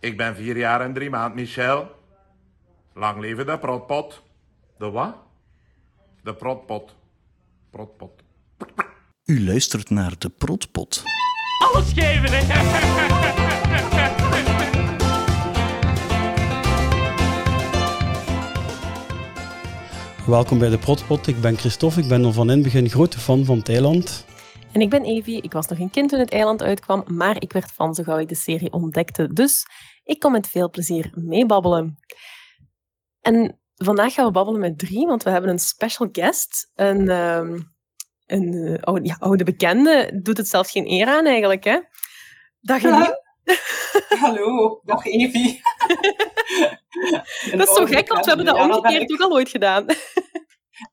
Ik ben vier jaar en drie maand, Michel. Lang leven de protpot. De wat? De protpot. Protpot. U luistert naar de Protpot. Alles geven, hè? Welkom bij de Protpot. Ik ben Christophe. Ik ben al van in het begin grote fan van Thailand. En ik ben Evie. Ik was nog een kind toen het eiland uitkwam, maar ik werd fan zo gauw ik de serie ontdekte. Dus ik kom met veel plezier meebabbelen. En vandaag gaan we babbelen met drie, want we hebben een special guest. Een, ehm, een eh, oude, ja, oude bekende. Doet het zelfs geen eer aan eigenlijk, hè? Dag Eline. Hallo, dag Evie. Dat is zo gek, want we hebben dat omgekeerd ook al ooit gedaan.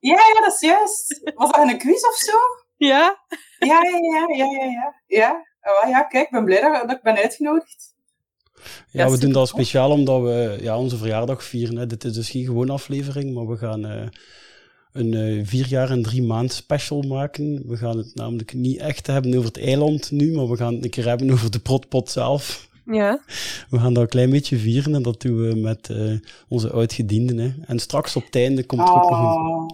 Ja, ja, dat is juist. Was dat een quiz of zo? Ja? Ja, ja, ja, ja, ja. Ja, ja. Oh, ja kijk, ik ben blij dat, dat ik ben uitgenodigd. Ja, Ja, we doen dat speciaal omdat we ja, onze verjaardag vieren. Hè. Dit is dus geen gewone aflevering, maar we gaan eh, een eh, vier jaar en drie maand special maken. We gaan het namelijk niet echt hebben over het eiland nu, maar we gaan het een keer hebben over de protpot zelf. Ja. We gaan dat een klein beetje vieren en dat doen we met eh, onze oudgedienden. Hè. En straks op het einde komt er ook nog een, Oh.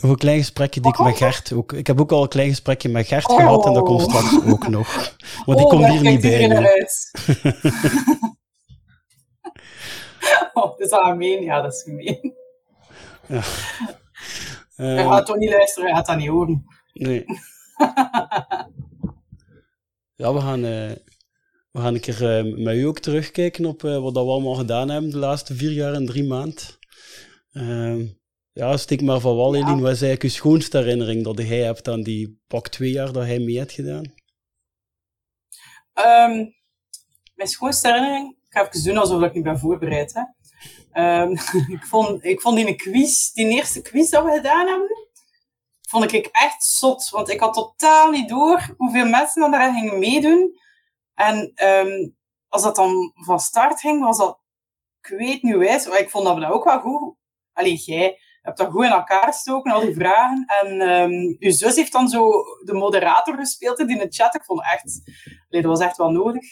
Nog een klein gesprekje die ik Oh. met Gert ook... Ik heb ook al een klein gesprekje met Gert Oh. gehad en dat komt straks ook nog. Maar die Oh, komt hier niet bij uit. oh, dat is gemeen. Ja, dat is gemeen. Ja. Hij Eh, gaat toch niet luisteren, hij gaat dat niet horen. Nee. ja, we gaan, eh, we gaan een keer eh, met u ook terugkijken op eh, wat dat we allemaal gedaan hebben de laatste vier jaar en drie maand. Ja, steek maar van wal, Ja. Wat is eigenlijk uw schoonste herinnering dat jij hebt aan die pak twee jaar dat hij mee hebt gedaan? Ehm, mijn schoonste herinnering, ik ga even doen alsof ik niet ben voorbereid. Hè. Ehm, ik, vond, ik vond die een quiz, die eerste quiz dat we gedaan hebben, vond ik echt zot. Want ik had totaal niet door hoeveel mensen dan daar gingen meedoen. En ehm, als dat dan van start ging, was dat, ik weet niet wijs, maar ik vond dat we dat ook wel goed... Allee, jij hebt dat goed in elkaar gestoken, al die vragen. En ehm uw zus heeft dan zo de moderator gespeeld in de chat. Ik vond echt... Dat was echt wel nodig.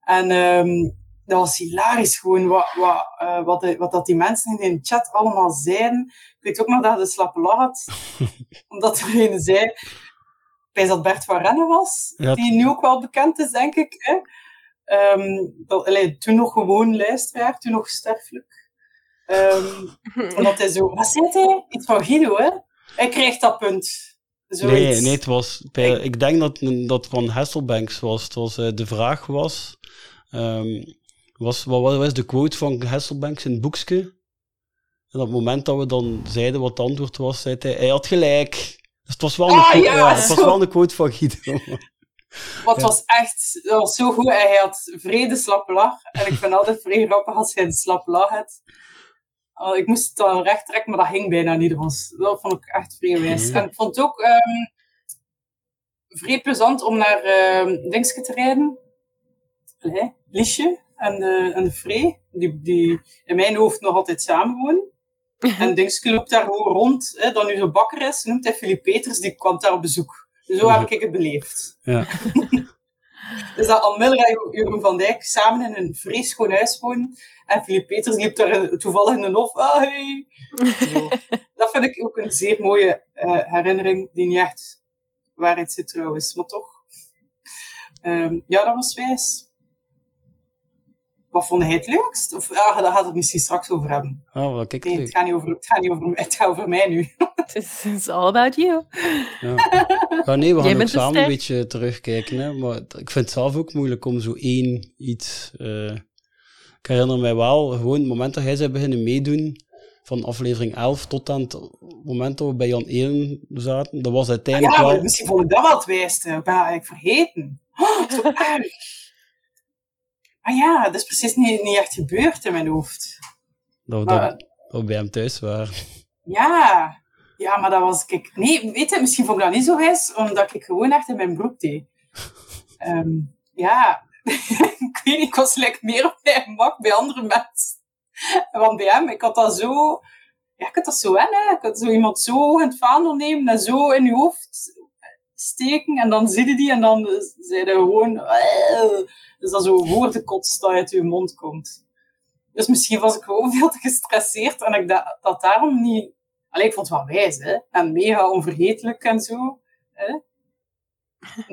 En ehm, dat was hilarisch gewoon, wat, wat, eh, wat, de- wat dat die mensen in de chat allemaal zeiden. Ik weet ook nog dat je de slappe lach had. omdat er een zei, ik dat Bert van Rennen was, Ja. die nu ook wel bekend is, denk ik. Hè? Ehm, dat, allee, toen nog gewoon luisteraar, toen nog sterfelijk. Ehm, omdat hij zo, wat zei hij? Iets van Guido, hè? Hij krijgt dat punt. Zoiets. Nee, nee, het was... Bij, ik denk dat dat van Hasselbanks was. Het was eh, de vraag was... ehm, was wat was de quote van Hasselbanks in het boekje? En op het moment dat we dan zeiden wat het antwoord was, zei hij, hij had gelijk. Dus het was wel een, Ah, quote, ja, ja, het was wel een quote van Guido. Wat Ja. was echt, dat was zo goed. En hij had vrede slappe lach. En ik vind altijd vrij grappig als hij een slappe lach had. Oh, ik moest het dan recht trekken, maar dat ging bijna niet. Dat, was, dat vond ik echt vrij wijs. Ja. En ik vond het ook ehm vrij plezant om naar ehm Dingske te rijden. Allee, Liesje en de, en de Free, die, die in mijn hoofd nog altijd samenwonen. En Dingske loopt daar gewoon rond. Hè, dat nu zo bakker is, noemt hij Filip Peters, die kwam daar op bezoek. Zo heb ik het beleefd. Ja. Dus dat Anne Miller en Jeroen van Dijk samen in een schoon huis wonen. En Filip Peters liep daar toevallig in een hof. Ah, hey. Zo. Dat vind ik ook een zeer mooie eh, herinnering, die niet echt waarheid zit trouwens, maar toch. Ehm, ja, dat was wijs. Wat vond hij het leukst? Of ah, daar gaat het misschien straks over hebben. Ah, wel, kijk, Nee, het gaat niet over, het gaat niet over, het gaat over mij nu. Het is it's all about you. Ja. ja, nee, we gaan ook samen een beetje terugkijken. Hè? Maar ik vind het zelf ook moeilijk om zo één iets... eh, ik herinner mij wel, gewoon het moment dat hij zou beginnen meedoen, van aflevering 11 tot aan het moment dat we bij Jan 1 zaten, dat was uiteindelijk Ja, maar wel... misschien vond ik dat wel het wijste. Ik ben dat eigenlijk vergeten. Oh, zo erg. Maar ja, dat is precies niet, niet echt gebeurd in mijn hoofd. Dat we, Maar- dat, dat we bij hem thuis waren. Ja, ja, maar dat was ik. Nee, weet je, misschien vond ik dat niet zo wijs, omdat ik gewoon echt in mijn broek deed. Ehm, ja, ik weet niet, ik was like, meer op mijn gemak bij andere mensen. Want bij hem, ik had dat zo. Ja, ik had dat zo hè. Ik had zo iemand zo in het vaandel nemen en zo in je hoofd. Steken en dan zie je die en dan er gewoon... eh, dus dat zo woordenkots dat uit je mond komt. Dus misschien was ik gewoon veel te gestresseerd en ik dat, dat daarom niet... Allee, ik vond het wel wijs, hè. En mega onvergetelijk en zo. Hè?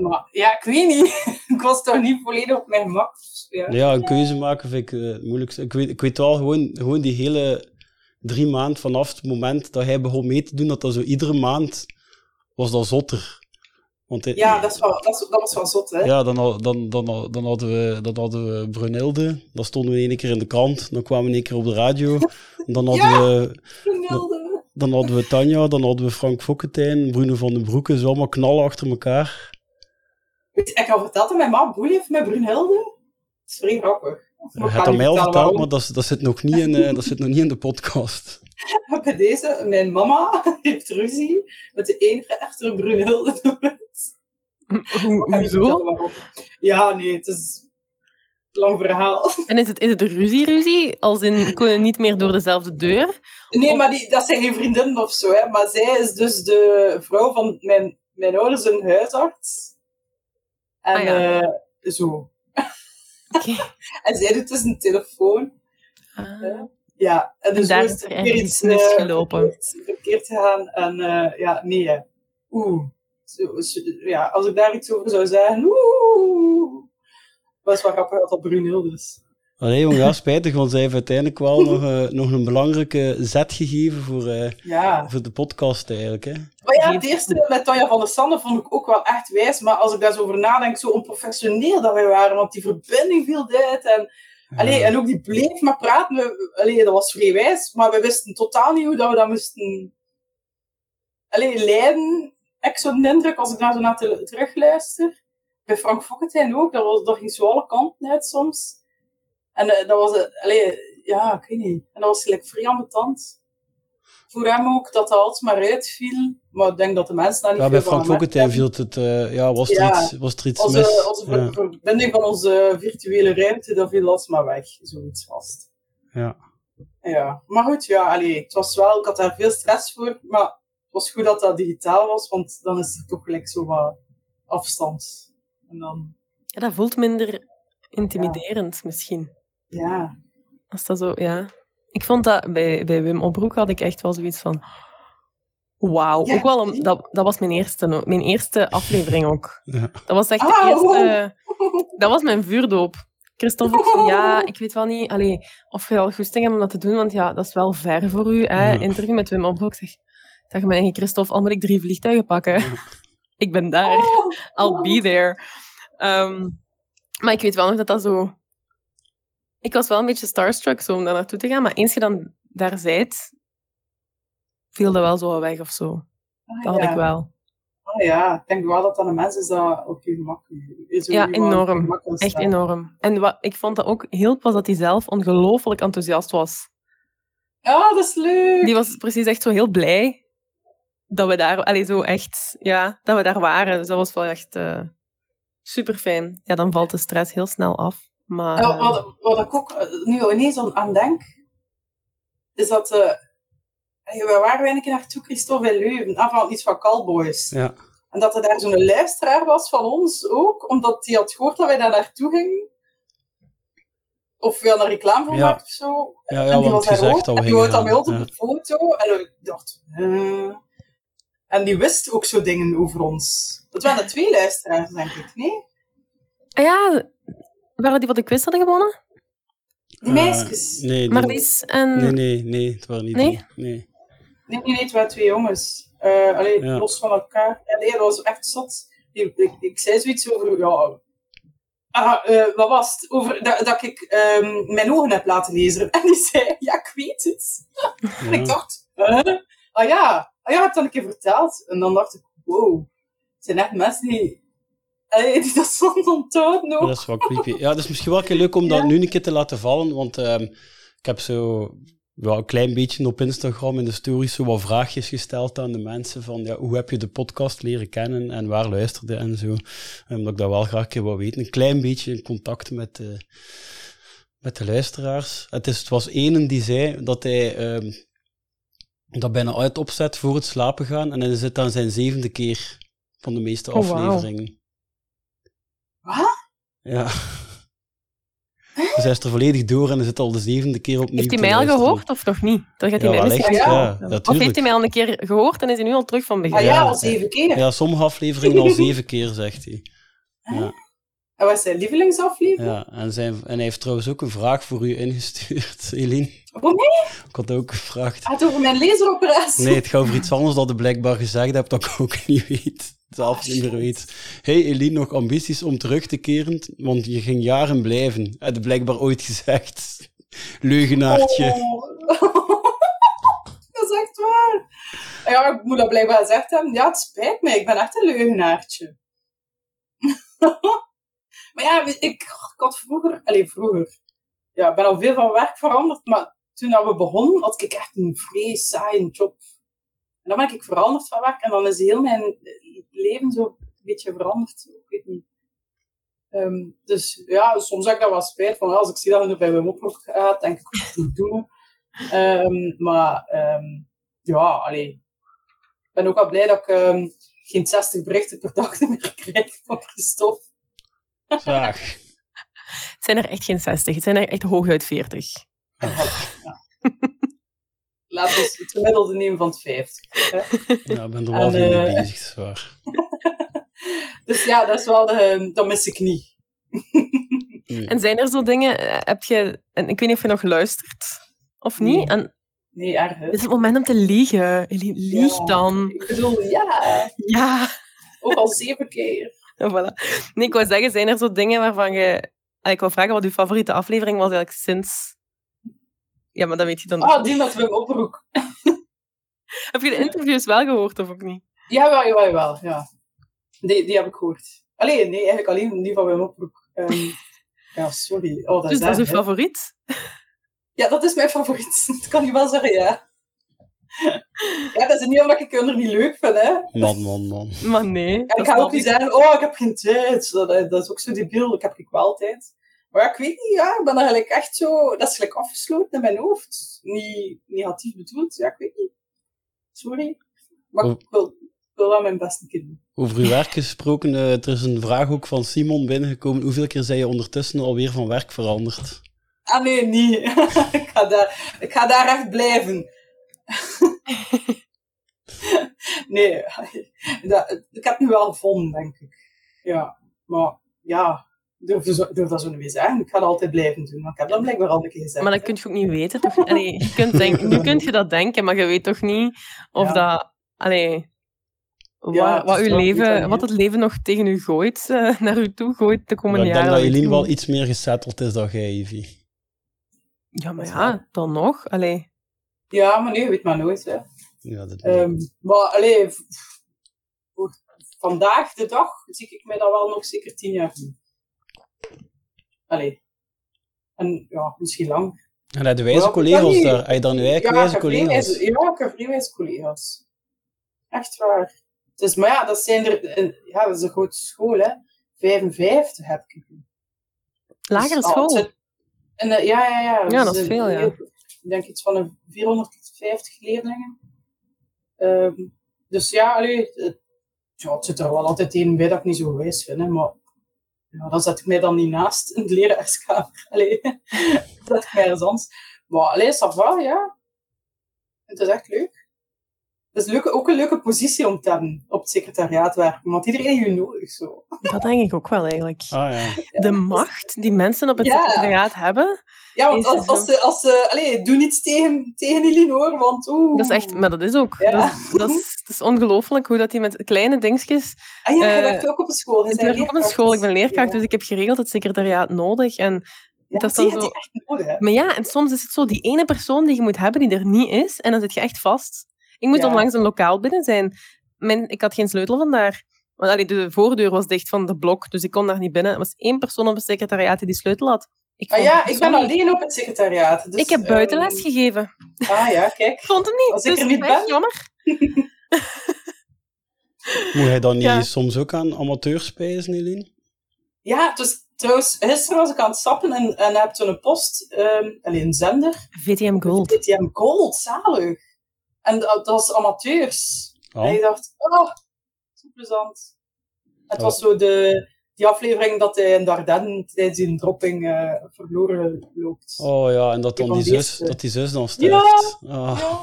Maar ja, ik weet niet. ik was toch niet volledig op mijn gemak. Ja. Ja, een keuze maken vind ik eh, het. Ik weet, ik weet wel, gewoon, gewoon die hele drie maanden vanaf het moment dat hij begon mee te doen, dat dat zo iedere maand was dat zotter. Want Ja, dat, is wel, dat, is- dat was wel zot, hè. ja, dan, dan, dan, dan, hadden we, dan hadden we Brunilde, dan stonden we één keer in de krant, dan kwamen we één keer op de radio, dan hadden, Ja. we, Brunilde. dan hadden we Tanja, dan hadden we Frank Fokkentijn, Bruno van den Broeke, zo allemaal knallen achter elkaar. Je, Ik had verteld dat mijn ma boei heeft met Brunhilde. Dat is vrij grappig. Je ik hebt dat mij al verteld, maar dat, dat, zit nog niet in, eh, dat zit nog niet in de podcast. Bij deze, mijn mama heeft ruzie met de enige echte Brunhilde. Hoezo? Ja, nee, het is een lang verhaal. En is het, is het ruzie-ruzie? Als in, kunnen niet meer door dezelfde deur? Nee, maar die, dat zijn geen vriendinnen of zo. Hè. Maar zij is dus de vrouw van mijn, mijn ouders, een huisarts. En Ah, ja. eh, zo. Oké. En zij doet dus een telefoon. Ah. Ja, en dus daar is er iets, misgelopen. eh, verkeerd, verkeerd gegaan. En eh, ja, nee. hè. Oeh. Zo, ja, als ik daar iets over zou zeggen, oeh. Was wel grappig dat dat Brunhilde is. Allee, jongen, ja, spijtig, want zij heeft uiteindelijk wel nog, eh, nog een belangrijke zet gegeven voor, eh, Ja. voor de podcast eigenlijk. Hè. Maar ja, het eerste met Tanja van der Sande vond ik ook wel echt wijs. Maar als ik daar zo over nadenk, zo onprofessioneel dat wij waren. Want die verbinding viel uit. En, allee, en ook die bleef maar praten. We- Allee, dat was vrij wijs. Maar we wisten totaal niet hoe dat we dat moesten allee, leiden. Ik zo de indruk, als ik daar zo naar te- terugluister. Bij Frank Fokkentijn ook. Dat, was, dat ging zo alle kanten uit soms. En eh, dat was... eh, allee, ja, ik weet niet. En dat was gelijk vrij ambetant. Voor hem ook, dat dat altijd maar uitviel. Maar ik denk dat de mensen daar niet Ja, bij veel van Frank hebben. viel het, eh, ja, was er Ja. iets, was er iets Onze, mis. onze ja. verbinding van onze virtuele ruimte, dat viel alsmaar weg. Zoiets vast. Ja. Ja, maar goed, ja, allee, het was wel, ik had daar veel stress voor, maar het was goed dat dat digitaal was, want dan is er toch gelijk zo wat afstand. En dan, Ja, dat voelt minder intimiderend misschien. ja, Als dat zo, ja. Ik vond dat bij, bij Wim Opbroek had ik echt wel zoiets van. Wauw. Ja. Ook wel om, dat, dat was mijn eerste, mijn eerste aflevering ook. Ja. Dat was echt de Ah, eerste. Dat was mijn vuurdoop. Christophe ook van ja, ik weet wel niet allee, of je al goesting hebt om dat te doen, want ja, dat is wel ver voor u. Hè? Ja. Interview met Wim Opbroek. Zeg, zeg maar tegen Christophe, al moet ik drie vliegtuigen pakken. ik ben daar. I'll be there. Ehm, maar ik weet wel nog dat dat zo... Ik was wel een beetje starstruck zo om daar naartoe te gaan, maar eens je dan daar zijt, viel dat wel zo weg of zo. Ah, Dat had ja. ik wel. Ah, ja, ik denk wel dat dat een mens is dat op je gemak is. Ja, enorm. Echt enorm. En wat, ik vond dat ook heel was dat hij zelf ongelooflijk enthousiast was. Ja, dat is leuk. Die was precies echt zo heel blij dat we daar, allee, zo echt, ja, dat we daar waren. Dus dat was wel echt super fijn. Ja, dan valt de stress heel snel af. Maar Ja, wat, wat ik ook eh, nu ineens aan- denk, is dat... eh hey, waar waren we een keer naartoe, Christophe in Leuven? Van iets van Cowboys. Ja. En dat er daar zo'n luisteraar was van ons ook, omdat hij had gehoord dat wij daar naartoe gingen. Of we hadden een reclame voor Ja. of zo. Ja, ja, en die we was daar gezegd ook. dat we En die wou dan ons gaan, op de foto. En ik dacht... eh. En die wist ook zo dingen over ons. Dat waren twee luisteraars, denk ik. Nee? Ja, waren die wat de quiz hadden gewonnen? Die Eh, meisjes. nee, die- Marlies en... nee, nee, nee, het waren niet Nee? die. Nee. Nee, het waren twee jongens. Eh alleen Ja. los van elkaar. En nee, dat was echt zot. Ik, ik, ik zei zoiets over, ja... Ah, eh, wat was het? Over dat, dat ik ehm, mijn ogen heb laten lezen. En die zei, ja, ik weet het. En ik dacht, huh? ah ja, ah ja, heb dat een keer verteld. En dan dacht ik, wow, het zijn echt mensen die, allee, dat soms onthouden ook. dat is wel creepy. Ja, dat is misschien wel een keer leuk om dat Ja. nu een keer te laten vallen, want ehm, ik heb zo wel een klein beetje op Instagram in de stories zo wat vraagjes gesteld aan de mensen van ja, hoe heb je de podcast leren kennen en waar luisterde en zo. Omdat ik dat wel graag een keer wil weten. Een klein beetje in contact met de, met de luisteraars. Het, is, het was ene die zei dat hij ehm, dat bijna uit opzet voor het slapen gaan en hij zit aan zijn zevende keer van de meeste Oh, afleveringen. Wat? Ja. Dus hij is er volledig door en hij zit al de zevende keer opnieuw Heeft hij mij al luisteren. gehoord of nog niet? Dat gaat Ja, hij mij wellicht. misschien... Ja, Ja, ja. Of heeft hij mij al een keer gehoord en is hij nu al terug van begin? Ah ja, Ja, al ja. zeven keer. Ja, sommige afleveringen al zeven keer, zegt hij. En wat is zijn lievelingsaflevering? Ja, en, zijn, en hij heeft trouwens ook een vraag voor u ingestuurd, Eline. Oh nee, Ik had ook gevraagd. het gaat over mijn laseroperatie. Nee, het gaat over iets anders dat je blijkbaar gezegd hebt dat ik ook niet weet. Zelf niet meer weet. Hey Eline, nog ambities om terug te keren? Want je ging jaren blijven. Heb je blijkbaar ooit gezegd. Leugenaartje. Oh. dat is echt waar. Ja, ik moet dat blijkbaar gezegd hebben. Ja, het spijt me, ik ben echt een leugenaartje. maar ja, ik, ik had vroeger... Allee, vroeger. Ja, ik ben al veel van werk veranderd, maar toen dat we begonnen, had ik echt een vrees saaie job. En dan ben ik veranderd van werk en dan is heel mijn leven zo een beetje veranderd. Ik weet niet. Ehm, dus ja, soms heb ik daar wel spijt van. Als ik zie dat het er bij mijn oproep gaat, denk ik, wat moet ik doen? Ehm, maar ehm, ja, allee. Ik ben ook al blij dat ik ehm, geen 60 berichten per dag meer krijg van Christophe. Zaag. Het zijn er echt geen 60, het zijn er echt hooguit 40. Laten we het gemiddelde nemen van het 50. Hè? Ja, ik ben er wel En, veel mee eh, bezig, zwaar. Dus ja, dat is wel de, dat mis ik niet. En zijn er zo dingen, eh, heb je, en ik weet niet of je nog luistert of niet, Nee. en Nee, erg. het is het moment om te liegen. Lieg Ja. dan. Ik bedoel, ja, Ja. ook al zeven keer. Voilà. Nee, ik wou zeggen, zijn er zo dingen waarvan je... Ah, Ik wou vragen wat uw favoriete aflevering was eigenlijk sinds... Ja, maar dat weet je dan Ah, die met Wim Oproek. Heb je de interviews wel gehoord of ook niet? Ja, jawel, jawel, ja. Die, die heb ik gehoord. Alleen, nee, eigenlijk alleen die van Wim Oproek. Ehm, ja, sorry. Oh, dat Dus is dat is uw favoriet? Ja, dat is mijn favoriet. Dat kan je wel zeggen, ja. Ja, dat is niet omdat ik kinderen niet leuk vind, hè. Man, man, man. Maar nee. En ik ga ook niet zeggen, oh, ik heb geen tijd. Dat, dat is ook zo debiel, ik heb ik wel tijd. Maar ik weet niet, ja, ik ben eigenlijk echt zo... Dat is gelijk afgesloten in mijn hoofd. Niet negatief bedoeld, ja, ik weet niet. Sorry. Maar ik wil, ik wil wel mijn best een keer doen. Over uw werk gesproken, eh, er is een vraag ook van Simon binnengekomen. Hoeveel keer zijn je ondertussen alweer van werk veranderd? Ah, nee, niet. ik, ga daar, ik ga daar echt blijven. nee, dat, ik heb nu wel gevonden, denk ik. Ja, maar ja, durf, ik dat zo niet meer zeggen. Ik ga dat altijd blijven doen, maar ik heb dat blijkbaar al een keer gezegd. Maar dat kun je ook niet weten, toch? Allee, je kunt denken, nu kun je dat denken, maar je weet toch niet of Ja. dat... Allee, wat, Ja, wat, uw leven, dan, wat het leven nog tegen u gooit, eh, naar u toe gooit de komende ik jaren. denk dat weet Eline je wel iets meer gesetteld is dan jij, Evie. Ja, maar ja, dan nog. Allee. Ja, maar nee, weet maar nooit. Hè. Ja, dat Ehm, maar alleen, voor vandaag de dag zie ik mij dat wel nog zeker tien jaar doen. Allee. En ja, misschien lang. En heb je wijze collega's daar? Heb je dan nu eigenlijk Ja, wijze collega's? Ja, ik heb vrijwijs collega's. Echt waar. Dus, maar ja, dat zijn er, ja, dat is een grote school, hè. 55 heb ik. Lagere Dus, school. En, eh, ja, ja, ja. Ja, dat is veel, ja. Ik denk iets van een 450 leerlingen. Ehm, dus ja, allee, het, ja, het zit er wel altijd een bij dat ik niet zo wijs vind, hè, maar ja, dan zet ik mij dan niet naast in de leraarskamer. Allee, dat ik mij ergens anders. Maar allee, ça va, ja. Het is echt leuk. Het is ook een leuke positie om te hebben op het secretariaat werken, want iedereen heeft je nodig zo. Dat denk ik ook wel, eigenlijk. Ah ja. De macht die mensen op het Ja. secretariaat hebben, Ja, want als, ze, als ze, allee, doe niets tegen, tegen Elinor, want oeh. dat is echt... Maar dat is ook... Ja. Dat, is, dat, is, het is ongelooflijk hoe dat die met kleine dingetjes... Ah ja, je eh, werkt ook op een school. Ik werk ook op een school, ik ben leerkracht, Ja. dus ik heb geregeld het secretariaat nodig. En Ja, dat is dan zo- echt nodig. Maar ja, en soms is het zo, die ene persoon die je moet hebben, die er niet is, en dan zit je echt vast. Ik moest Ja. onlangs een lokaal binnen zijn. Mijn, ik had geen sleutel vandaar. Want allee, de voordeur was dicht van de blok, dus ik kon daar niet binnen. Er was één persoon op het secretariaat die die sleutel had. Ik Ah ja, het ik ben alleen op het secretariaat. Dus, Ik heb buitenles ehm, gegeven. Ah ja, kijk. Ik vond hem niet, Als ik dus er niet echt ben? jammer. Moet hij dan niet Ja. soms ook aan amateurs spijzen, Eline? Ja, dus trouwens, gisteren was ik aan het stappen en, en heb toen een post, ehm alleen een zender. VTM Gold. TTM Gold, zalig. En dat, was amateurs. En Oh. ik dacht, oh, plezant. Het Oh. was zo de, die aflevering dat hij in Dardenne tijdens die dropping eh, verloren loopt. Oh ja, en dat, dan die, zus, dat die zus dan Ja. sterft. Ah. Ja.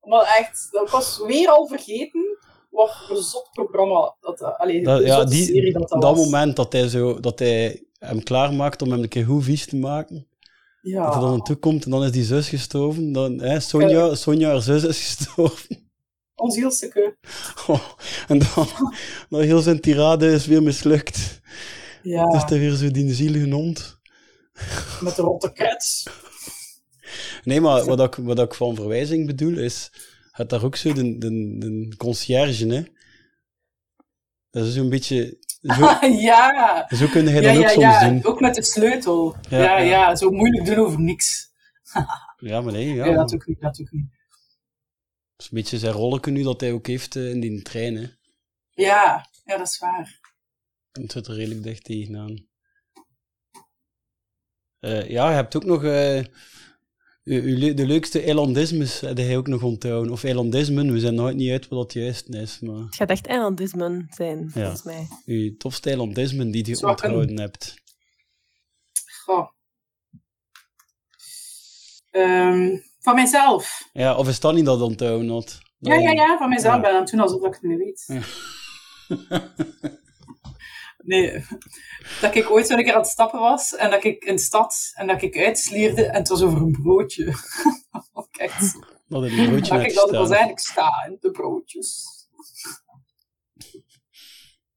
Maar echt, dat was weer al vergeten wat een zot programma dat, eh, allee, Dat, ja, die, serie dat, dat, dat moment dat hij, zo, dat hij hem klaarmaakt om hem een keer goed vies te maken. Ja. Dat hij dan naartoe komt en dan is die zus gestorven. Dan, hè, Sonja, Sonja, haar zus, is gestorven. Ons Hielseke. Oh, en dan, dan heel zijn tirade is weer mislukt. Ja, Dus hij weer zo die zielige hond. met de rotte krets. Nee, maar wat ik, wat ik van verwijzing bedoel is, het daar ook zo de, de, de conciërge, hè. Dat is zo'n beetje... Zo, ja. zo kun je Ja, dat ook ja, soms ja. doen. Ook met de sleutel. Ja, Ja, zo moeilijk doen over niks. Ja, maar nee, ja. Ja, dat ook niet, dat ook niet. Dat is een beetje zijn rolletje nu dat hij ook heeft eh, in die trein, hè. Ja, ja, dat is waar. Het zit er redelijk dicht tegenaan. Eh, ja, je hebt ook nog... eh, de leukste eilandismes heb hij ook nog onthouden. Of eilandismen, we zijn nooit niet uit wat dat juist is, maar... Het gaat echt eilandismen zijn, volgens mij. Uw tofste eilandismen die je Zou onthouden hebt. Goh. Ehm, van mijzelf. Ja, of is dat niet dat onthouden had? Ja, ja, ja, van mijzelf Ja. ben doen alsof ik het niet weet. Nee, dat ik ooit zo een keer aan het stappen was en dat ik in de stad en dat ik uitslierde en het was over een broodje. Echt... Dat een broodje Dat ik dat was staan. eigenlijk sta in de broodjes.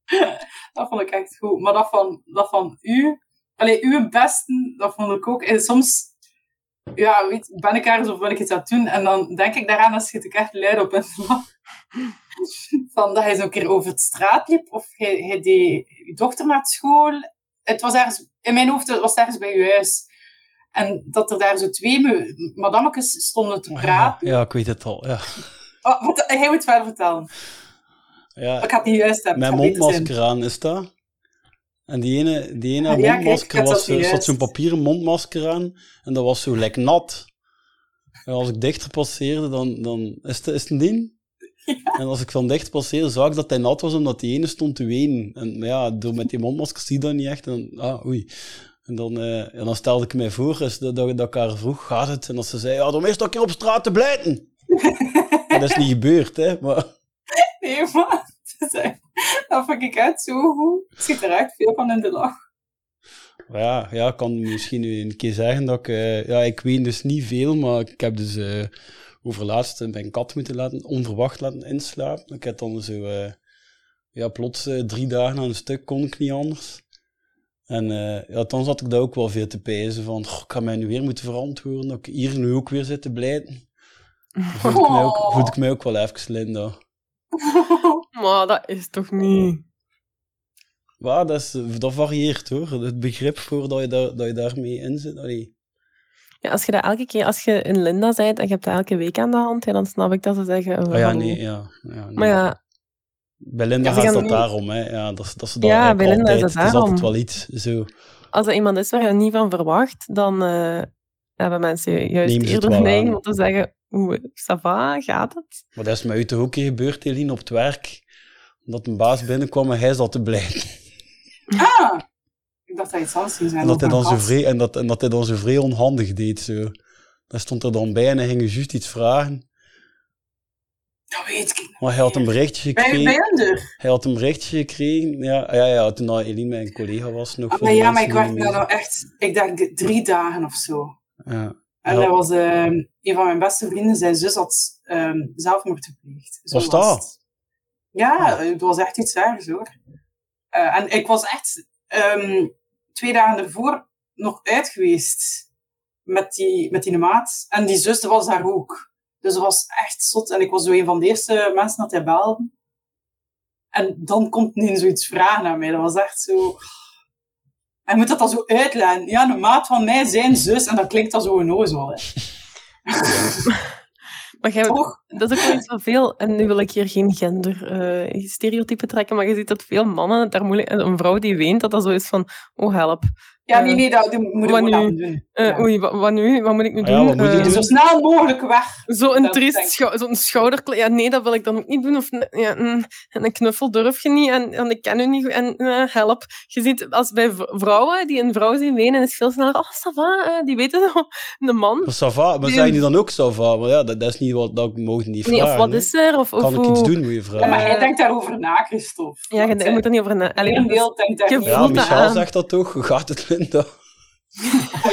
dat vond ik echt goed. Maar dat van, dat van u, allee, uw beste, dat vond ik ook. En soms ja, weet, ben ik ergens of ben ik iets aan doen en dan denk ik daaraan, dan schiet ik echt luid op en Van dat hij zo een keer over het straat liep of hij, hij deed je dochter naar school. Het was ergens, in mijn hoofd was het ergens bij je huis. En dat er daar zo twee me- madammetjes stonden te praten. ja, ik weet het al. Ja. Oh, wat, hij moet het verder vertellen. Ja, Ik had niet juist hebben. Mijn mondmasker aan, is dat? En die ene, die ene ja, mondmasker was, zat zo'n papieren mondmasker aan en dat was zo lekker nat. En als ik dichter passeerde, dan, dan is, het, is het een ding. En als ik van dicht passeerde, zag ik dat hij nat was omdat die ene stond te wenen. En maar ja, door met die mondmasker zie je dat niet echt. En, ah, oei. En dan, eh, en dan stelde ik mij voor dus dat, dat, dat ik haar vroeg, gaat het? En dat ze zei, ja, dan is dat een keer op straat te blijten. En dat is niet gebeurd, hè. Maar Nee, maar het is echt- dat vond ik echt zo goed. Ik zit er echt veel van in de lach. Ja, ja, ik kan misschien nu een keer zeggen dat ik... eh, ja, ik weet dus niet veel, maar ik heb dus uh, overlaatst mijn kat moeten laten, onverwacht laten inslapen. Ik heb dan zo... Uh, ja, plots drie dagen aan een stuk kon ik niet anders. En ja, dan zat ik daar ook wel veel te pijzen van... Oh, ik ga mij nu weer moeten verantwoorden dat ik hier nu ook weer zit te blijten. Voelde ik, mij ook, voelde ik mij ook wel even Linda. Maar dat is toch niet... Ja, dat, is, dat varieert hoor. Het begrip voor dat je, daar, dat je daarmee in zit. Allee. Ja, als je dat elke keer, als je in Linda bent en je hebt dat elke week aan de hand, ja, dan snap ik dat ze zeggen... Oh, Oh ja, nee, ja. ja nee. Maar ja, Bij Linda gaat dat niet- daarom, hè. Ja, dat, is- dat ze dat Ja, bij Linda is altijd, dat het is altijd daarom. wel iets, zo. als er iemand is waar je niet van verwacht, dan eh, hebben mensen juist eerder neiging om te zeggen, hoe, ça va, gaat het? Maar dat is met u toch ook gebeurd, Eline, op het werk. Dat een baas binnenkwam en hij zat te blijven. Ah! Ik dacht dat je iets anders ging zijn. En dat, hij dan zo vrij, en, dat, en dat hij dan zo vrij onhandig deed, zo. Daar stond er dan bij en hij ging juist iets vragen. Dat weet ik niet. Maar hij had een berichtje Bij, gekregen. bij Ender. Hij had een berichtje gekregen. Ja, ja, ja toen dat Eline mijn collega was nog. Ah, voor maar ja, maar ik niet nou echt, ik denk drie dagen of zo. Ja. En Ja. dat was ehm, een van mijn beste vrienden, zijn zus had ehm, zelfmoord gepleegd. Zo Was dat? het. Ja, het was echt iets ergs hoor. Eh, en ik was echt ehm, twee dagen ervoor nog uit geweest met die, met die maat. En die zus was daar ook. Dus dat was echt zot. En ik was zo een van de eerste mensen dat hij belde. En dan komt niet zoiets vragen aan mij. Dat was echt zo... Hij moet dat dan zo uitleggen. Ja, een maat van mij, zijn zus. En dat klinkt dan zo onnozel. Maar jij, Toch? dat is ook iets van veel, en nu wil ik hier geen gender eh, stereotypen trekken, maar je ziet dat veel mannen daar moeilijk, en een vrouw die weent, dat dat zo is van, oh help, Ja, nee, nee, dat, moet ik nu? Eh, Ja. Oei, wat, wat nu? Wat moet ik nu Ah doen? ja, je Eh, doen? Zo snel mogelijk weg. Zo'n triest denk ik. schou zo'n schouderklap. Ja, nee, dat wil ik dan ook niet doen. Of een- ja, een, en een knuffel durf je niet. En, en ik ken u niet goed. En eh, help. Je ziet, als bij vrouwen die een vrouw zien wenen, is veel sneller. Oh, ça va, eh, die weten zo. De man. Maar ça va, maar Nee. zeggen die dan ook ça va? Maar ja, dat, dat is niet wat dat mogen niet Nee, vragen. of wat is er? Of, of Kan ik iets doen, moet je Ja, vragen? maar Eh, hij denkt daarover na, Christophe. Ja, je, je moet er niet over na. Allee, Een deel denkt daar niet Ja. Michel aan. zegt dat toch. Hoe gaat het,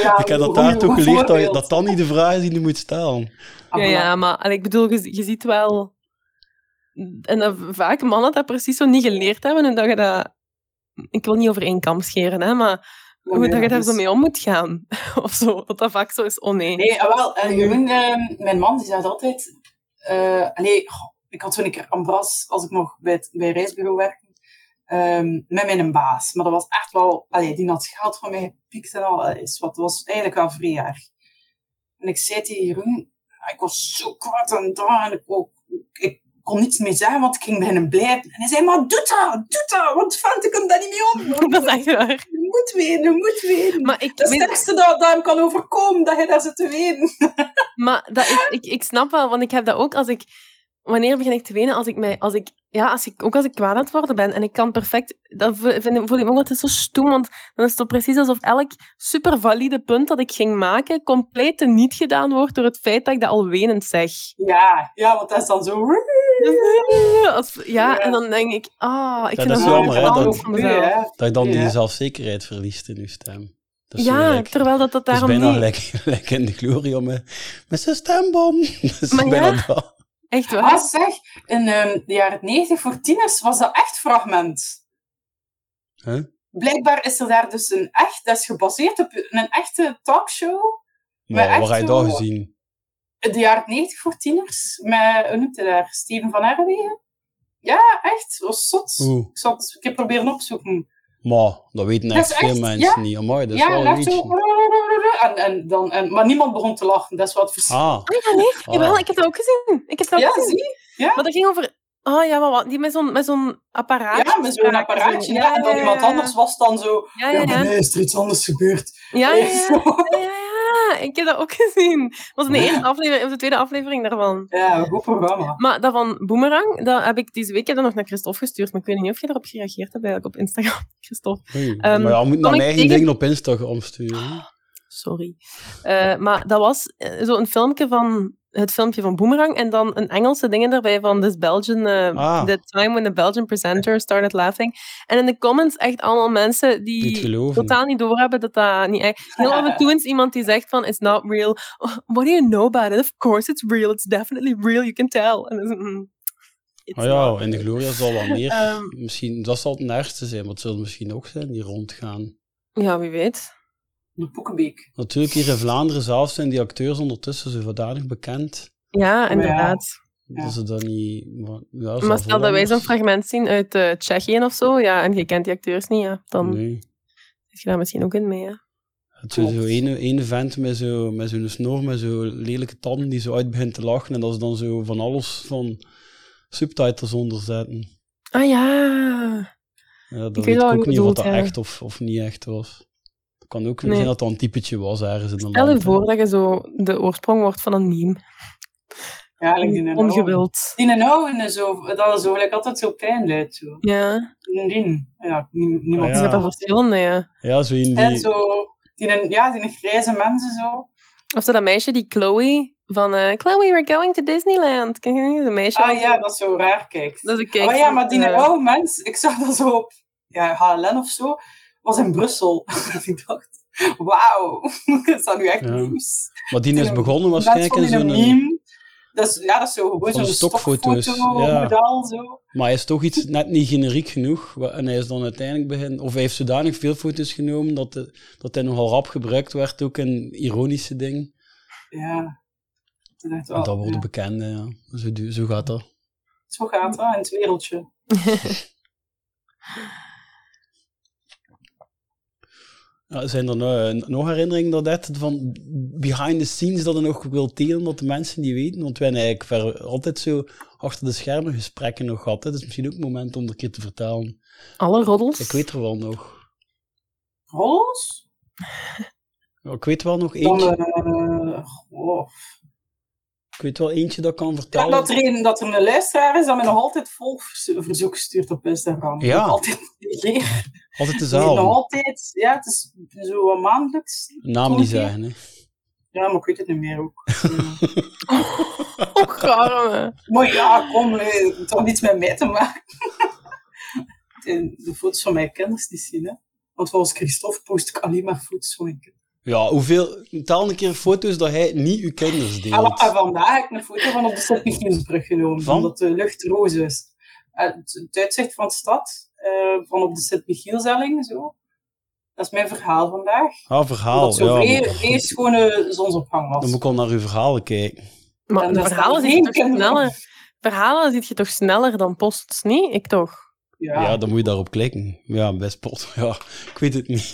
Ja, Ik heb dat daar toch geleerd dat, dat dan niet de vraag is die je moet stellen. Ah, Ja, ja, maar allee, ik bedoel, je, je ziet wel... En dat vaak mannen dat precies zo niet geleerd hebben, en dat je dat... Ik wil niet over één kam scheren, hè, maar hoe nee, dat je daar is- zo mee om moet gaan. of zo, dat dat vaak zo is, oh nee. Nee, ah, wel, eh, Jeroen, eh, mijn man, die zegt altijd... eh allee, goh, ik had toen een keer ambras, als ik nog bij het bij het reisbureau werkte, ehm, met mijn baas. Maar dat was echt wel... Allee, die had geld van mij gepikt en al. Is wat, was eigenlijk wel vrij erg. En ik zei tegen Jeroen, ah, ik was zo kwaad en daar, en ik, ook, ik kon niets meer zeggen, want ik ging bij hem blijven. En hij zei, maar doe dat, doe dat, want vent, ik kom daar niet mee om. dat is echt waar. Je moet weten, je moet weten. Maar ik, Het weet- sterkste dat, dat hem kan overkomen, dat je daar zit te weten. maar dat is, ik, ik snap wel, want ik heb dat ook als ik... Wanneer begin ik te wenen? Als ik mij... Als ik, ja, als ik, ook als ik kwaad aan het worden ben en ik kan perfect... Dan voel, vind, voel ik me ook altijd zo stoem, want dan is het toch precies alsof elk super valide punt dat ik ging maken compleet niet gedaan wordt door het feit dat ik dat al wenend zeg. Ja, ja, want dat is dan zo... Als, ja, en dan denk ik, ah, ik Ja, vind dat dat is zo jammer, hè, dat- van mezelf. Dat je dan die Ja. zelfzekerheid verliest in je stem. Is Ja, gelijk- terwijl dat, dat dat is daarom bijna niet... gelijk, gelijk in de gloria met, met zijn stembom. Dat is Maar bijna ja. dat. Echt waar. Ah, zeg, in ehm, de jaren 90 voor tieners was dat echt fragment. Huh? Blijkbaar is er daar dus een echt, dat is gebaseerd op een echte talkshow. Maar echt waar heb je dat gezien? In de jaren 90 voor tieners, met, hoe noemt hij daar, Steven van Erwegen. Ja, echt, dat was zot. Oeh. Ik zal het een keer proberen opzoeken. Maar, dat weten Dat echt veel echt- mensen ja. niet. Amai, dat is ja, wel en een zo... En, en dan, en, maar niemand begon te lachen, dat is wat verschil. Ah, Oh ja, nee, Ah. jawel, ik heb dat ook gezien. Ik heb dat ja, ook gezien. zie je? Maar dat ging over... Oh ja, maar wat? Die met zo'n, met zo'n apparaat. Ja, met zo'n apparaatje. Ja, en dan iemand anders was dan zo... Ja, ja, ja. mij is er iets anders gebeurd. Ja, ja, ja. Ik heb dat ook gezien. Dat was in de eerste aflevering, of de tweede aflevering daarvan. Ja, een goed programma. Maar dat van Boomerang, dat heb ik deze week ik heb dat nog naar Christophe gestuurd. Maar ik weet niet of je daarop gereageerd hebt eigenlijk op Instagram, Christophe. oei. Ehm, maar ja, je moet naar mijn eigen tegen- dingen op Instagram sturen. Sorry. Eh, maar dat was eh, zo'n filmpje van het filmpje van Boomerang en dan een Engelse dingen daarbij van this Belgian, eh, Ah. the time when the Belgian presenter started laughing. En in de comments echt allemaal mensen die Niet totaal niet doorhebben dat dat niet echt... Heel af en toe is iemand die zegt van, it's not real. Oh, what do you know about it? Of course it's real. It's definitely real. You can tell. En dan Oh ja, in de. Gloria zal wel meer. Ehm. misschien, dat zal het ergste zijn, maar het zullen misschien ook zijn die rondgaan. Ja, wie weet. De Poekenbeek. Natuurlijk, hier in Vlaanderen zelf zijn die acteurs ondertussen zo zodanig bekend. Ja, inderdaad. Ja. Dat ze dat niet... Maar, ja, Maar stel dat wij zo'n fragment zien uit eh, Tsjechië of zo, ja, en je kent die acteurs niet, ja, dan Nee. zit je daar misschien ook in mee. Hè? Het is zo ene, ene vent met zo'n met zo'n snor, met zo'n lelijke tanden die zo uit begint te lachen. En dat ze dan zo van alles van subtitles onder zetten. Ah ja. Ja, dat weet weet ik ook niet of dat ja. echt of, of niet echt was. Het kan ook Nee. zijn dat dat een typetje was ergens in de Stel je voor dat je zo de oorsprong wordt van een meme. Ja, eigenlijk die Ongewild. Die een oude, zo, dat is zo gelijk altijd zo klein luid. Zo. Ja, Die die. Ja, nie- niemand. Ah, ja. er verschillende, ja. Ja, zo in En die... zo, die een, ja, die een grijze mensen zo. Of zo dat meisje, die Chloe, van eh, Chloe, we're going to Disneyland. Ken je? Dat meisje. Ah ja, dat is zo raar kijkt. Dat is een kijk Maar ja, maar die oude mens, ik zag dat zo op ja, HLN of zo, was in Brussel. ik dacht, wauw, is dat nu echt Ja. nieuws? Maar die is een- begonnen Mens waarschijnlijk in zo'n... een meme. Dat is, ja, dat is zo gewoon zo'n stokfoto's, stokfoto, ja. model, zo. Maar hij is toch iets net niet generiek genoeg. En hij is dan uiteindelijk begin... Of hij heeft zodanig veel foto's genomen dat, de, dat hij nogal rap gebruikt werd, ook in ironische dingen. Ja. En wel, dat worden ja. bekende, ja. Zo, zo gaat dat. Zo gaat dat in het wereldje. Ja, zijn er nou, nog herinneringen dat het van behind the scenes dat er nog wil delen, dat de mensen niet weten? Want wij hebben eigenlijk ver- altijd zo achter de schermen gesprekken nog gehad. hè. Het is misschien ook een moment om er een keer te vertellen. Alle roddels. Ik weet er wel nog. Ja, Ik weet wel nog Dan, eentje. eh, oh. Ik weet wel eentje dat ik kan Ja, vertellen. dat, er een, dat er een luisteraar is dat mij nog altijd vol verzoek stuurt op Instagram. Ja. Altijd reageer. Altijd Nee, nog dezelfde. altijd. Ja, het is zo maandelijks. Naam niet zeggen, hè. Ja, maar ik weet het niet meer ook. Ja. Och, arme. maar ja, kom, het heeft toch niets met mij te maken. de, de foto's van mijn kinderen die zien, hè. Want volgens Christophe post ik alleen maar foto's van mijn kinderen. Ja, hoeveel... Tel een keer foto's dat hij niet uw kinders En, wa- deelt. en vandaag heb ik een foto van op de Sint-Michielsbrug genomen, Van? omdat de lucht roze is. En het, het uitzicht van de stad, eh, van op de Sint-Michielselling, zo. Dat is mijn verhaal vandaag. Ah, verhaal. Dat zo Ja, schone zonsopgang was. dan moet ik al naar uw verhalen kijken. Maar En verhalen zie je toch sneller. Verhalen zie je toch sneller dan posts, niet? Ik toch. Ja. Ja. dan moet je daarop klikken. Ja, best pot. Ja, ik weet het niet.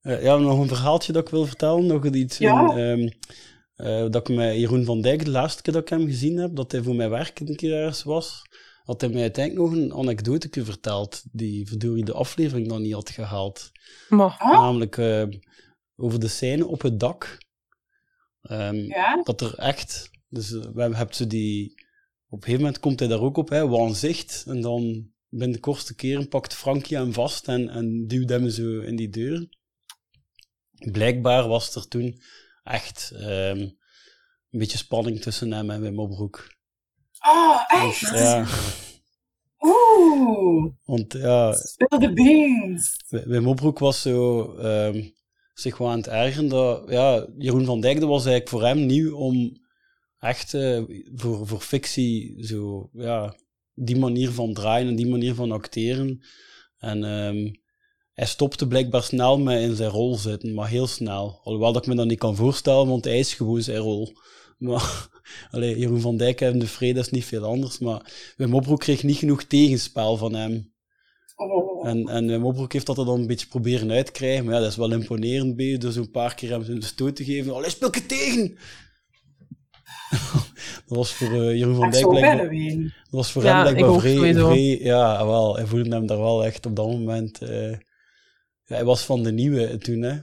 Eh, ja, nog een verhaaltje dat ik wil vertellen. Nog iets Ja. in, ehm, eh, dat ik met Jeroen van Dijk, de laatste keer dat ik hem gezien heb, dat hij voor mijn werk een keer ergens was, had hij mij uiteindelijk nog een anekdote verteld, die verdorie de aflevering nog niet had gehaald. Maar? Namelijk eh, over de scène op het dak. Ehm, Ja? dat er echt, dus we hebben hebt ze die, op een gegeven moment komt hij daar ook op, hè, waanzicht, en dan binnen de kortste keren pakt Frankie hem vast en, en duwt hem zo in die deur. Blijkbaar was er toen echt ehm, een beetje spanning tussen hem en Wim Opbroek. Ah, echt? Ja, Oeh, want ja, speel de beans. Wim Opbroek was zo ehm, zich wel aan het ergeren. Dat, ja, Jeroen van Dijk, dat was eigenlijk voor hem nieuw om echt eh, voor, voor fictie zo, ja, die manier van draaien en die manier van acteren. En ehm, hij stopte blijkbaar snel met in zijn rol zitten, maar heel snel. Alhoewel dat ik me dat niet kan voorstellen, want hij is gewoon zijn rol. Maar allee, Jeroen van Dijk en de Vrede is niet veel anders, maar Wim Opbroek kreeg niet genoeg tegenspel van hem. En, en Wim Opbroek heeft dat dan een beetje proberen uit te krijgen. Maar ja, dat is wel imponerend bij je, door zo'n paar keer hem zo'n stoot te geven. Allee, speel je tegen! dat was voor eh, Jeroen van Dijk dat was voor Ja, hem ik blijkbaar vrij, Ja, wel, hij voelde hem daar wel echt op dat moment... eh, ja, hij was van de nieuwe toen, hè.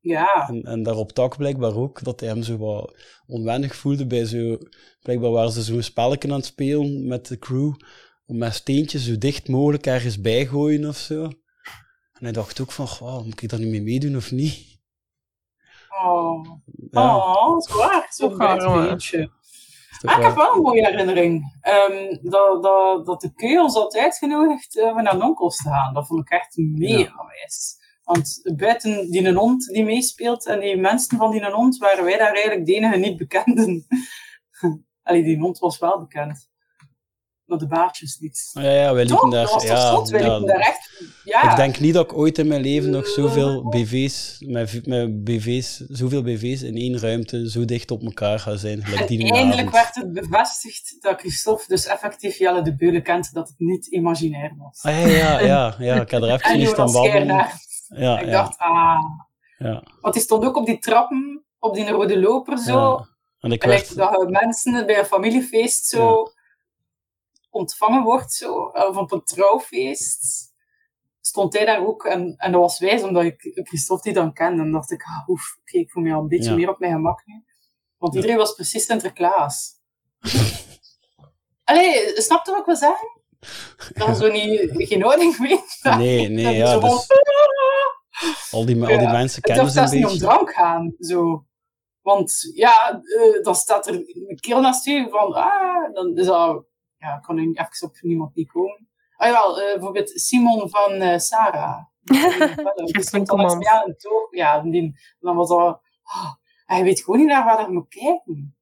Ja. En, en daar op tak blijkbaar ook, dat hij hem zo wat onwennig voelde bij zo... Blijkbaar waren ze zo'n spelletje aan het spelen met de crew, om met steentjes zo dicht mogelijk ergens bijgooien of zo. En hij dacht ook van, goh, moet ik daar niet mee meedoen of niet? Oh, Ja, oh dat is waar. Zo'n is toch Ah, ik heb wel- wel een mooie herinnering. Ehm, dat, dat, dat de Keu ons had uitgenodigd eh, om naar Nonkels te gaan. Dat vond ik echt mega wijs. Want buiten die een hond die meespeelt en die mensen van die een hond, waren wij daar eigenlijk de enige niet bekenden. Allee, die hond was wel bekend. Maar de baardjes niet. Ja, ja, wij liepen Toch? daar... dat ja, zot? Wij ja, liepen daar echt... Ja. Ik denk niet dat ik ooit in mijn leven nog zoveel BV's, met, met BV's, zoveel BV's in één ruimte zo dicht op elkaar gaan zijn. Gelijk die En eindelijk werd het bevestigd dat Christophe dus effectief Jelle de Beulen kent, dat het niet imaginair was. Ah, ja, ja, ja, ja, ik had er even En niet aan babbelen. Ja, ik dacht, ah... ja, Want die stond ook op die trappen, op die rode loper zo. En ik werd... dat mensen bij een familiefeest zo ontvangen wordt, zo, of op een trouwfeest. Stond hij daar ook en, en dat was wijs, omdat ik Christophe die dan kende. En dacht ik, ah, oef, oké, ik voel me al een beetje Ja. meer op mijn gemak nu. Want iedereen was precies Sinterklaas. Allee, snap je wat ik wil zeggen? Dat je zo niet, geen houding weet. Nee, nee, ja, dus van, al die, al die Ja, mensen kennen ze een zelfs niet om beetje. drank gaan, zo. Want ja, eh, dan staat er een kerel naast u van, ah, dan is dat, ja, kan nu even op niemand niet komen. Ah jawel, eh, bijvoorbeeld Simon van eh, Sarah. Die stond dan naast Command. mij aan het oog. Ja, die, dan was dat, ah, hij weet gewoon niet naar waar hij moet kijken.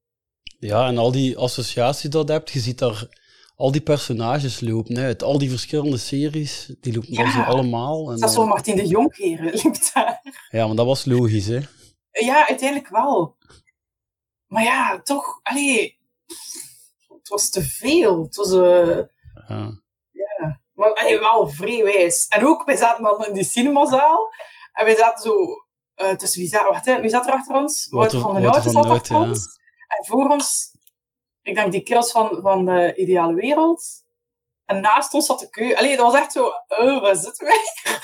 Ja, en al die associaties dat je hebt, je ziet daar al die personages lopen uit. Al die verschillende series, die lopen Ja. zo allemaal. En Dat is zo Martin de Jongheren liep daar. ja, maar dat was logisch, hè. Ja, uiteindelijk wel. Maar ja, toch, allee, het was te veel. Het was, eh, Ja. Maar allee, wel vrij wijs. En ook, wij zaten dan in die cinemazaal. En wij zaten zo... eh tussen wie zat, wacht, hè, wie zat er achter ons? Wouter van den Wouter Houten zat achter ja. ons. En voor ons... Ik denk die kerels van, van de Ideale Wereld. En naast ons zat de keu. Allee, dat was echt zo... Oh, waar zitten wij?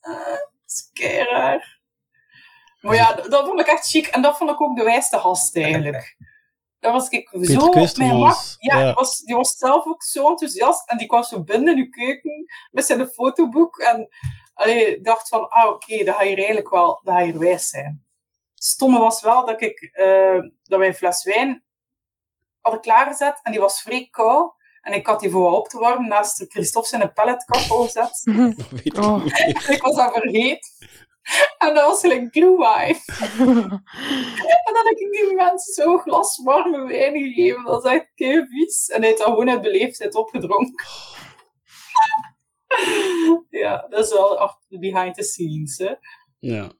Dat is kei raar. Maar ja, dat dat vond ik echt chic. En dat vond ik ook de wijste gast eigenlijk. Dat was ik zo op mijn. Ja, ja. Die, was, die was zelf ook zo enthousiast. En die kwam zo binnen in uw keuken met zijn fotoboek. En allee, ik dacht van, ah oké, dat ga je eigenlijk wel dat ga je wijs zijn. Het stomme was wel dat, ik, eh, dat wij een fles wijn hadden klaargezet. En die was vrij koud. En ik had die voor op te warmen naast Christophe zijn pelletkachel gezet. Oh. ik was dat vergeten. En dat was gelijk glue wine. En dan heb ik die mensen zo'n glas warme wijn gegeven. Dat is echt kei vies. En hij heeft dat gewoon uit beleefdheid opgedronken. ja, dat is wel achter behind the scenes. Hè. Ja.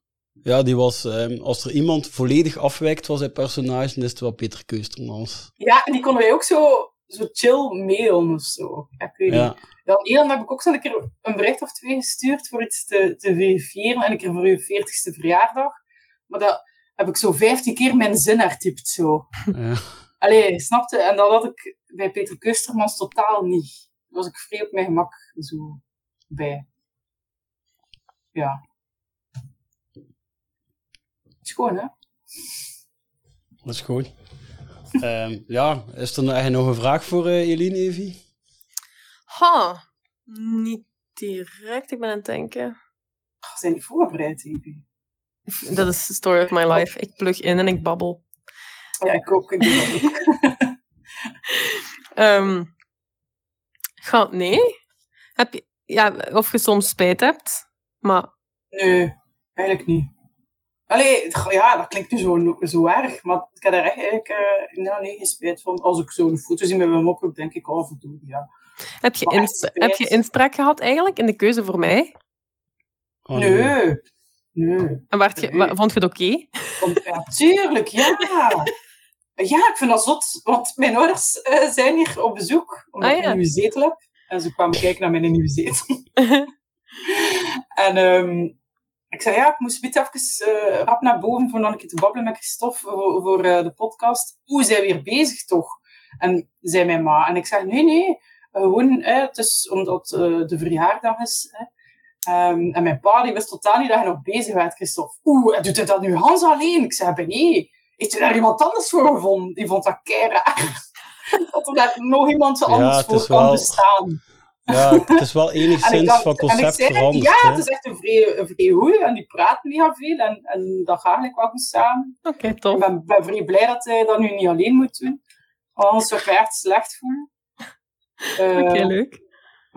Ja, die was, ehm, als er iemand volledig afwijkt van zijn personage, dan is het wel Peter Keustermans. Ja, en die konden wij ook zo, zo chill mailen of zo. Ja, ik weet niet. Ja. Dan Elan heb ik ook zo een keer een bericht of twee gestuurd voor iets te, te verifiëren. En een keer voor uw 40ste verjaardag. Maar dat heb ik zo 15 keer mijn zin hertypt zo. Ja. Allee, snapte? En dat had ik bij Peter Kustermans totaal niet. Daar was ik vrij op mijn gemak zo bij. Ja. Schoon, hè? Dat is goed. Ehm, ja, is er nog, nog een vraag voor eh Eline, Evie? Ha, niet direct. Ik ben aan het denken. Ach, zijn die voorbereid, Evie? Dat is the story of my life. Ik plug in en ik babbel. Ja, ik ook. Ehm ga, nee? Heb je, ja, of je soms spijt hebt, maar Nee, eigenlijk niet. Allee, ja, dat klinkt nu zo, zo erg, maar ik heb er echt eigenlijk uh, nou, nee, geen spijt van. Als ik zo'n foto zie met mijn mop, denk ik, oh, voldoende, ja. heb je, heb je inspraak gehad eigenlijk in de keuze voor mij? Oh, nee, nee. En waart je, Nee. vond je het oké? Want, ja, tuurlijk, ja. Ja, ik vind dat zot, want mijn ouders eh, zijn hier op bezoek, omdat Ah, ik een nieuwe zetel heb. En ze kwamen kijken naar mijn nieuwe zetel. En ehm, ik zei, ja, ik moest een beetje even eh, rap naar boven een keer te babbelen met Christophe voor, voor eh, de podcast. Oeh, zijn we weer bezig toch? En zei mijn ma. En ik zei, nee, nee, eh, gewoon, het is omdat de verjaardag is. Hè. Ehm, en mijn pa die wist totaal niet dat hij nog bezig was, Christophe. Oeh, en doet hij dat nu Hans alleen? Ik zei, nee, heeft hij daar iemand anders voor gevonden? Die vond dat kei raar. dat er daar nog iemand anders het voor kan wel- bestaan. Ja, het is wel En ik enigszins dacht- van en ik concept veranderd. Ja, hè. het is echt een vrij, een vrij goeie en die praat mega veel en, en dat gaat eigenlijk wel goed samen. Oké, Ik tof. ben, ben vrij blij dat hij dat nu niet alleen moet doen. Anders zou ik echt slecht voelen. Eh, Oké, leuk.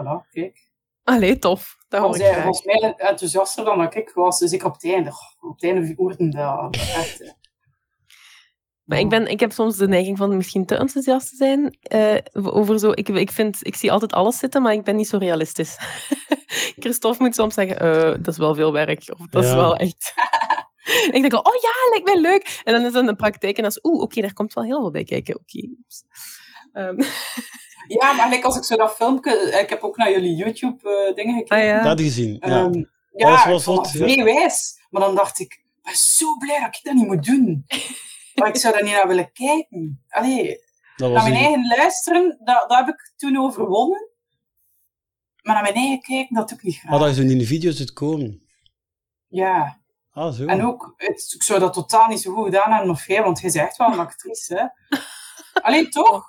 Voilà, kijk. Allee, tof. Dat hoor ik volgens mij enthousiaster dan ik was, dus ik op het einde. Op het einde hoorde dat echt. Maar ik, ben, ik heb soms de neiging van misschien te enthousiast te zijn. eh, over zo, ik, ik, vind, ik zie altijd alles zitten, maar ik ben niet zo realistisch. Christophe moet soms zeggen, eh, dat is wel veel werk. Of dat is wel echt... Ik denk, al, oh ja, lijkt mij leuk. En dan is het een praktijk en dan is oeh, oké, daar komt wel heel veel bij kijken. Oké. oeps. Ehm, Ja, maar als ik zo dat filmpje... Ik heb ook naar jullie YouTube-dingen gekeken. ah ja. Dat gezien. Ja. Ehm, dat ja, vrij wijs. Maar dan dacht ik, ik ben zo blij dat ik dat niet moet doen. Maar ik zou daar niet naar willen kijken. Allee, dat naar mijn een- eigen luisteren, dat, dat heb ik toen overwonnen. Maar naar mijn eigen kijken, dat doe ik niet graag. Ah, dat is in die video's het komen. Ja, Ah, zo. en ook, het, ik zou dat totaal niet zo goed gedaan hebben of jij, want jij bent echt wel een actrice, hè. Alleen toch?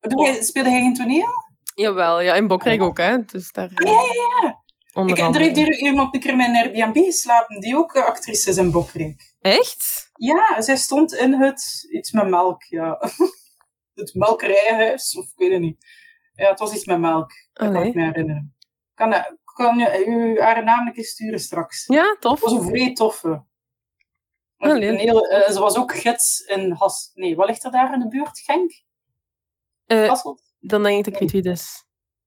Doe jij, speelde jij geen toneel? Jawel, ja, in Bokrijk ook, hè. Dus daar... Ja, ja, ja. Onder Ik, er andere. heeft hier iemand een keer in mijn Airbnb geslapen, die ook eh, actrice is in Bokrijk. Echt? Ja, zij stond in het, iets met melk, ja. Het melkerijhuis, of ik weet het niet. Ja, het was iets met melk, dat kan ik me herinneren. Kan, kan je u haar naam een keer sturen straks? Ja, tof. Het was een vrij toffe. Allee. Een hele, eh, ze was ook gids in Has... Nee, wat ligt er daar in de buurt? Genk? Eh, Hasselt? dan denk ik dat ik weet wie het is.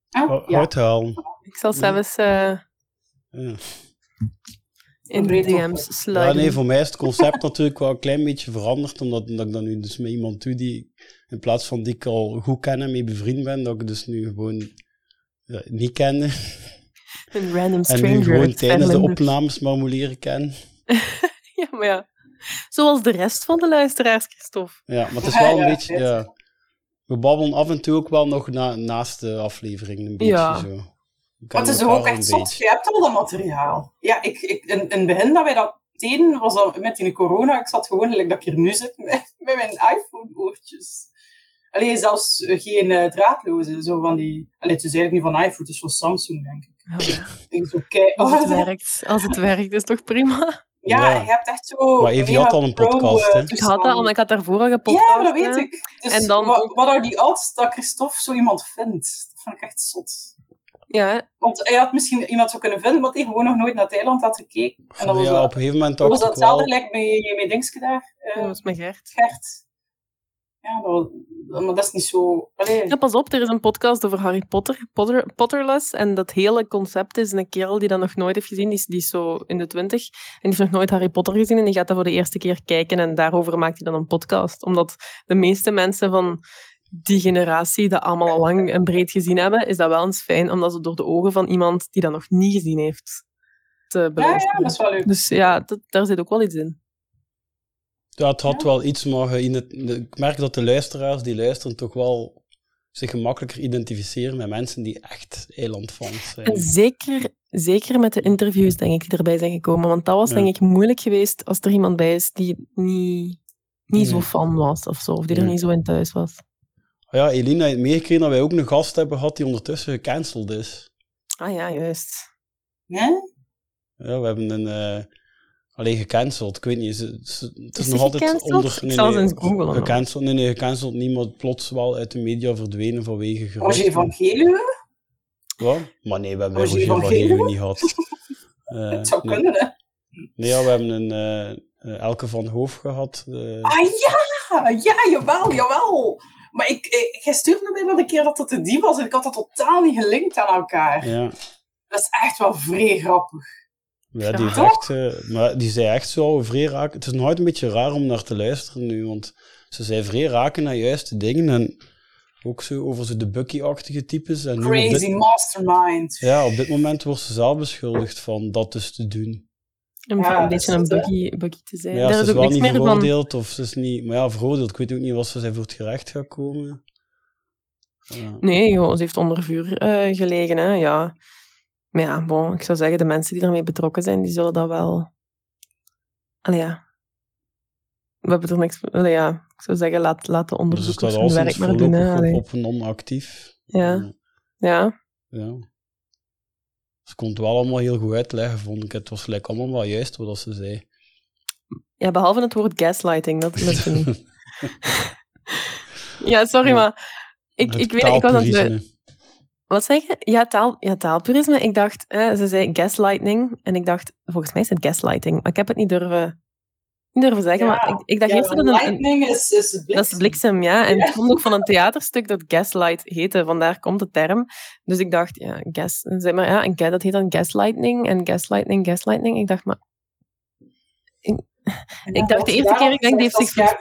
Ah, Ho- ja. Hout halen. Ik zal zelfs eh Ja. In. DM's sliden. Ja, nee, voor mij is het concept natuurlijk wel een klein beetje veranderd, omdat, omdat ik dan nu dus met iemand doe die, in plaats van die ik al goed ken en mee bevriend ben, dat ik dus nu gewoon ja, niet kende. Een random En stranger. nu gewoon tijdens de opnames maar moet leren kennen. Ja, maar ja. Zoals de rest van de luisteraars, Christophe. Ja, maar het is wel een Ja, beetje, ja. We babbelen af en toe ook wel nog na, naast de aflevering, een beetje Ja. zo. Ken het is ook echt zot, je hebt al dat materiaal. Ja, ik, ik, in, in het begin dat wij dat deden, was dat met die corona, ik zat gewoon, like dat ik hier nu zit, met, met mijn iPhone-oortjes. Alleen zelfs geen eh, draadloze, zo van die... Allee, het is eigenlijk niet van iPhone, het is van Samsung, denk ik. Ik denk zo, kei- Als het werkt, als het werkt, is toch prima? Ja, Ja. je hebt echt zo... Maar Evie had al een podcast, eh, hè? Ik had dat, want ik had daarvoor al gepodcast. Ja, dat weet ik. Dus En dan wat, wat are die odds dat Christophe zo iemand vindt? Dat vind ik echt zot. Ja. Want hij had misschien iemand zo kunnen vinden, want hij gewoon nog nooit naar Thailand had gekeken. En dan was Ja, dat, op een gegeven moment dat was datzelfde wel... gelijk met, met Dingske daar. eh, dat was met Gert. Gert. Ja, dat, maar dat is niet zo... Allee. Ja, pas op, er is een podcast over Harry Potter, Potter Potterless. En dat hele concept is een kerel die dat nog nooit heeft gezien. Die is, die is zo in de twintig. En die heeft nog nooit Harry Potter gezien. En die gaat dat voor de eerste keer kijken. En daarover maakt hij dan een podcast. Omdat de meeste mensen van die generatie dat allemaal al lang en breed gezien hebben, is dat wel eens fijn. Omdat ze door de ogen van iemand die dat nog niet gezien heeft te ja, beluisteren. ja, dat is wel leuk. Dus ja, dat, daar zit ook wel iets in. Ja, het had wel iets, maar in het, ik merk dat de luisteraars die luisteren toch wel zich gemakkelijker identificeren met mensen die echt eilandfans zijn. En zeker, zeker met de interviews, denk ik, die erbij zijn gekomen. Want dat was, Ja. denk ik, moeilijk geweest als er iemand bij is die niet, niet zo fan was of zo. Of die er Nee. niet zo in thuis was. Ja, Elina heeft meegekregen dat wij ook een gast hebben gehad die ondertussen gecanceld is. Ah ja, juist. Hè? Ja, we hebben een... eh alleen gecanceld, ik weet niet. Ze, ze- het is, Is nog altijd gecanceld? onder... Ik zal eens eens googlen. Gecanceld, nee, nee, gecanceld niet, maar plots wel uit de media verdwenen vanwege geruchten. Roger van Geluwe? Wat? Maar nee, we hebben Roger Roger van van Geluwe Geluwe? niet gehad. Eh, Het zou nee. kunnen, hè? Nee, ja, we hebben een eh, Elke van Hoof gehad. eh, Ah ja! Ja, jawel, jawel! Maar ik, ik, jij stuurde mij dat een keer dat het de die was en ik had dat totaal niet gelinkt aan elkaar. ja. Dat is echt wel vrij grappig. Ja, die, echt, eh, maar die zei echt zo vrij raak. Het is nog altijd een beetje raar om naar te luisteren nu, want ze zei vrij raken naar juiste dingen en ook zo over zo de Bucky-achtige types. En Crazy dit, mastermind. ja, op dit moment wordt ze zelf beschuldigd van dat dus te doen. Om Ja, een dat beetje is een buggy, buggy te zijn. Ja, Daar ze is is ook wel niks niet meer van. veroordeeld of ze is niet... Maar ja, veroordeeld. Ik weet ook niet wat ze zijn voor het gerecht gaat komen. Ja. Nee, joh, ze heeft onder vuur eh, gelegen, hè, ja. Maar ja, bon, ik zou zeggen, de mensen die ermee betrokken zijn, die zullen dat wel... Allee, ja. We hebben er niks... Allee, ja. Ik zou zeggen, laat, laat de Dus het onderzoekers staat hun werk maar doen, hè. op, op non-actief. Ja. Ja. Ja. Ze kon het wel allemaal heel goed uitleggen, vond ik. Het was gelijk allemaal wel juist wat ze zei. ja, behalve het woord gaslighting, dat lukte niet. ja, sorry, Ja. maar... Ik, Het ik weet, ik was aan het... Wat zeg je? Ja, taal, ja taalpurisme. Ik dacht, hè, ze zei gaslighting. En ik dacht, volgens mij is het gaslighting. Maar ik heb het niet durven, durven zeggen. maar ik, ik dacht ja, eerst dat het een, lightning is, is het Dat is bliksem, ja. En het komt ook van een theaterstuk dat Gaslight heette. Vandaar komt de term. Dus ik dacht, ja, gas, zeg maar, ja, en dat heet dan Gaslightning. En Gaslightning, Gaslightning. Ik dacht, maar... Ik, ik dacht de eerste keer, ik denk, die heeft zich vers-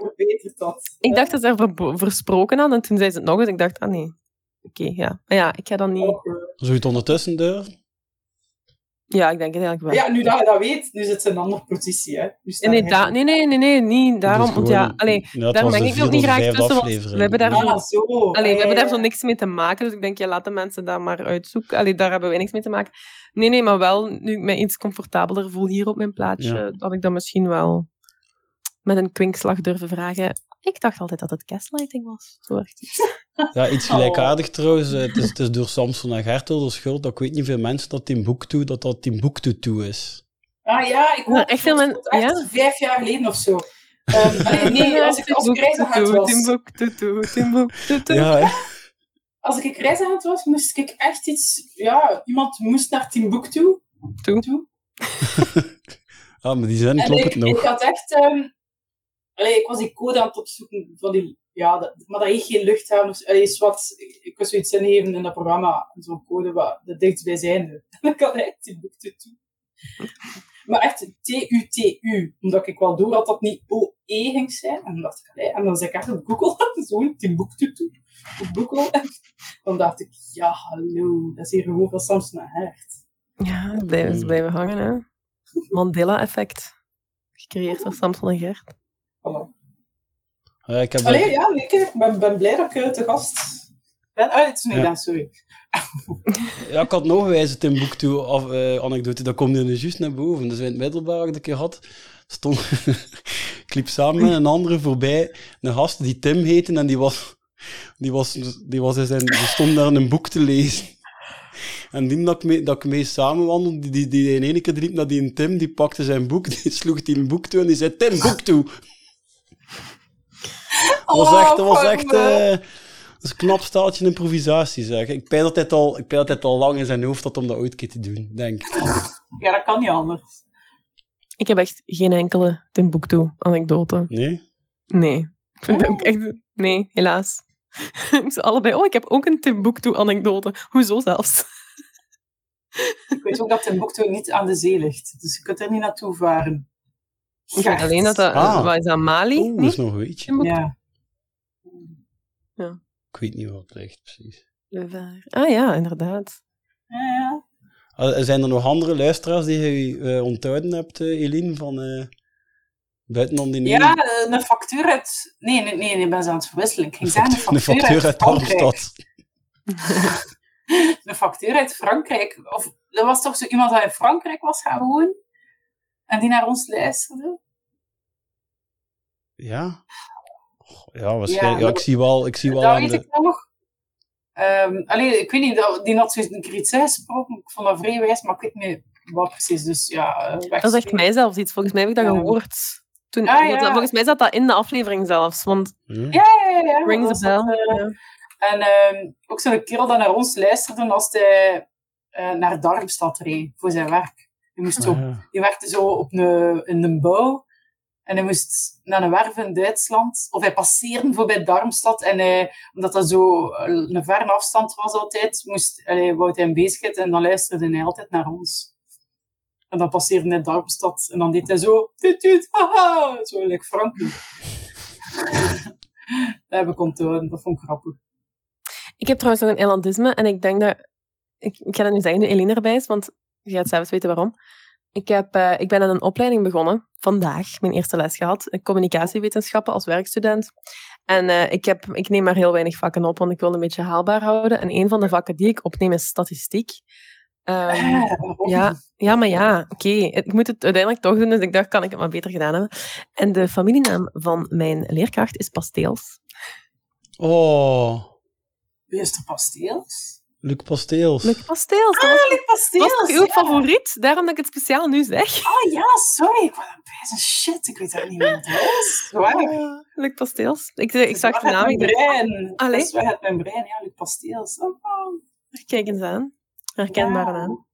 ik dacht dat ze er ver- versproken had. En toen zei ze het nog eens. Ik dacht, ah nee. Oké, ja. Maar ja, ik ga dan niet... Zou je het ondertussen durven? Ja, ik denk het eigenlijk wel. Ja, nu dat je dat weet, nu zit ze in een andere positie. Hè. Nee, nee, hij- da- nee, nee, nee, nee, niet daarom. Dus Want ja, allee, Ja, daar was meng de ik vierde niet graag tussen, want we hebben daar Ah, zo-. Allee, we hebben daar zo niks mee te maken, dus ik denk, ja, laat de mensen dat maar uitzoeken. Allee, daar hebben wij niks mee te maken. Nee, nee, maar wel, nu ik mij iets comfortabeler voel hier op mijn plaatsje, Ja. dat ik dat misschien wel met een kwinkslag durven vragen. Ik dacht altijd dat het gaslighting was. Ja, iets gelijkaardig trouwens. eh, Het is, het is door Samson en Gertel de schuld dat ik weet niet veel mensen dat Timbuktu, dat dat Timbuktu is. Ah ja, ik hoor echt veel men- echt ja? vijf jaar geleden of zo. Ehm, allee, nee, als ik, als ik reizigend was, Timbuktu, Timbuktu. Ja, hè? als ik reizigend was, moest ik echt iets... Ja, iemand moest naar Timbuktu. Toe. toe. Ah, maar die zin En klopt ik, het nog. ik had echt... ehm, allee, ik was die code aan het opzoeken van die... Ja, dat, maar dat heet geen luchthaven. Allee, is wat, ik, was zoiets ingeven in dat programma. Zo'n code wat de dichtstbijzijnde. En ik had echt Timbuktu toe. Maar echt T-U-T-U. Omdat ik wel door had dat niet O-E ging zijn. En, dan dacht ik, allee, en dan zei ik echt op Google, zo'n Timbuktu toe. Op Google. En dan dacht ik, ja, hallo. Dat is hier gewoon van Samson en Hert. Ja, dat blijven, ze blijven hangen, hè. Mandela-effect. Gecreëerd door Samson en Gert. Voilà. Ja, ik heb Allee, ja, ik ben, ben blij dat ik eh, te gast ben. Ah, het is niet Ja. dan, sorry. Ja, ik had nog een wijze Timbuktu af, eh, anekdote. Dat komt nu juist naar boven. Dus in het middelbaar dat ik keer had, stond... ik liep samen met een andere voorbij. Een gast die Tim heette en die was... Die, was, die, was in zijn, die stond daar een boek te lezen. En die dat ik mee, dat ik mee samen wandelde, die, die, die in ene keer liep naar die Tim, die pakte zijn boek, die sloeg die een boek toe en die zei, Tim, boek toe! Dat was echt, dat was Oh, echt eh, dat is een knap staaltje improvisatie, zeg. Ik pijn dat dit al, ik pijn dat dit al lang in zijn hoofd had om dat ooit een keer te doen, denk ik. Ja, dat kan niet anders. Ik heb echt geen enkele Timbuktu-anekdote. Nee? Nee. Ik vind ook echt... Nee, helaas. Ze allebei... Oh, ik heb ook een Timbuktu-anekdote. Hoezo zelfs? Ik weet ook dat Timbuktu niet aan de zee ligt. Dus je kunt er niet naartoe varen. Ik weet alleen dat dat... Ah. Wat is dat, Mali? Oeh, dat niet? is nog een weetje. Timbuktu? Ja. Ik weet niet wat het ligt, precies. Ah ja, inderdaad. Ja, ja. Ah, Zijn er nog andere luisteraars die je eh, onthouden hebt, eh, Eline, van eh buiten om die Ja, eh, een factuur uit... Nee, nee, nee, ik ben ze aan het verwisselen. Ik een een factuur, factuur uit Frankrijk. Darmstad. Een factuur uit Frankrijk. Of er was toch zo iemand die in Frankrijk was gaan wonen? En die naar ons luisterde? Ja? Ja, waarschijnlijk. Ja, Ja, ik zie wel, ik zie wel dat aan weet de... ik nog. Ehm allee, ik weet niet, dat, die had zo'n een keer iets uitgesproken. Ik vond dat vrij wijs, maar ik weet niet wat precies. Dus ja, uh, Dat zegt mij zelfs iets. Volgens mij heb ik dat gehoord. Toen, Ah, ja. dat- Volgens mij zat dat in de aflevering zelfs. Want Hm? Ja, ja, ja. ja. rings Dat a bell. eh. En ehm, ook zo'n kerel dat naar ons luisterde als hij eh, naar Darmstad reed voor zijn werk. Die, moest zo, Ah, ja. die werkte zo op een, in een bouw. En hij moest naar een werf in Duitsland. Of hij passeerde voorbij Darmstad. En hij, omdat dat zo eh, een verre afstand was altijd, moest, hij, wou hij hem bezig en dan luisterde hij altijd naar ons. En dan passeerde hij Darmstad. En dan deed hij zo... Tuut, tuut, haha, zo, like Frankie. dat heb ik onthouden. Dat vond ik grappig. Ik heb trouwens nog een elandisme en ik denk dat... Ik, ik ga dat nu zeggen nu Eline erbij is, want je gaat zelfs weten waarom. Ik, heb, eh, ik ben aan een opleiding begonnen, vandaag, mijn eerste les gehad, in communicatiewetenschappen als werkstudent. En eh, ik, heb, ik neem maar heel weinig vakken op, want ik wil het een beetje haalbaar houden. En een van de vakken die ik opneem is statistiek. Ehm, Ah, ja, ja, maar ja, oké. Ik moet het uiteindelijk toch doen, dus ik dacht, kan ik het maar beter gedaan hebben. En de familienaam van mijn leerkracht is Pasteels. Oh, Wie is er pasteels? Luc Pasteels. Luc dat was, Ah, Luc dat was toch uw ja. favoriet? Daarom dat ik het speciaal nu zeg. Oh ja, sorry. Ik was aan het wijzen. Shit, ik weet dat niet meer wat het is. Waar? Ah, Luc Pasteels. Ik, ik Het zag is de naam, mijn ik brein. Allee. Dat is uit mijn brein. Ja, Luc pasteels. Oh, oh. kijk eens aan. Herkenbare Wauw. naam.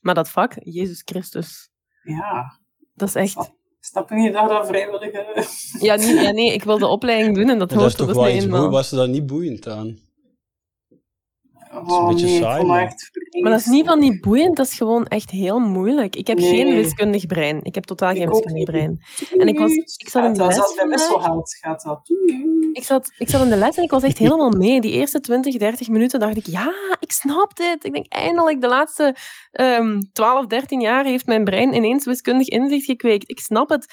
Maar dat vak, Jezus Christus, Ja. dat is echt... Snap je niet dat dat vrijwillige... Ja, nee, ja, nee ik wil de opleiding doen en dat dat is hoort er dus niet boeiend. Was er dat niet boeiend aan? Oh beetje nee, saai, Maar dat is niet van niet boeiend, dat is gewoon echt heel moeilijk. Ik heb Nee. geen wiskundig brein. Ik heb totaal Ik geen wiskundig brein. En ik was- ik zat in de les Zelfs bij vandaag. wisselhout gaat dat. Ik zat, ik zat in de les en ik was echt helemaal mee. Die eerste 20, 30 minuten dacht ik, ja, ik snap dit. Ik denk, eindelijk, de laatste ehm 12, 13 jaar heeft mijn brein ineens wiskundig inzicht gekweekt. Ik snap het.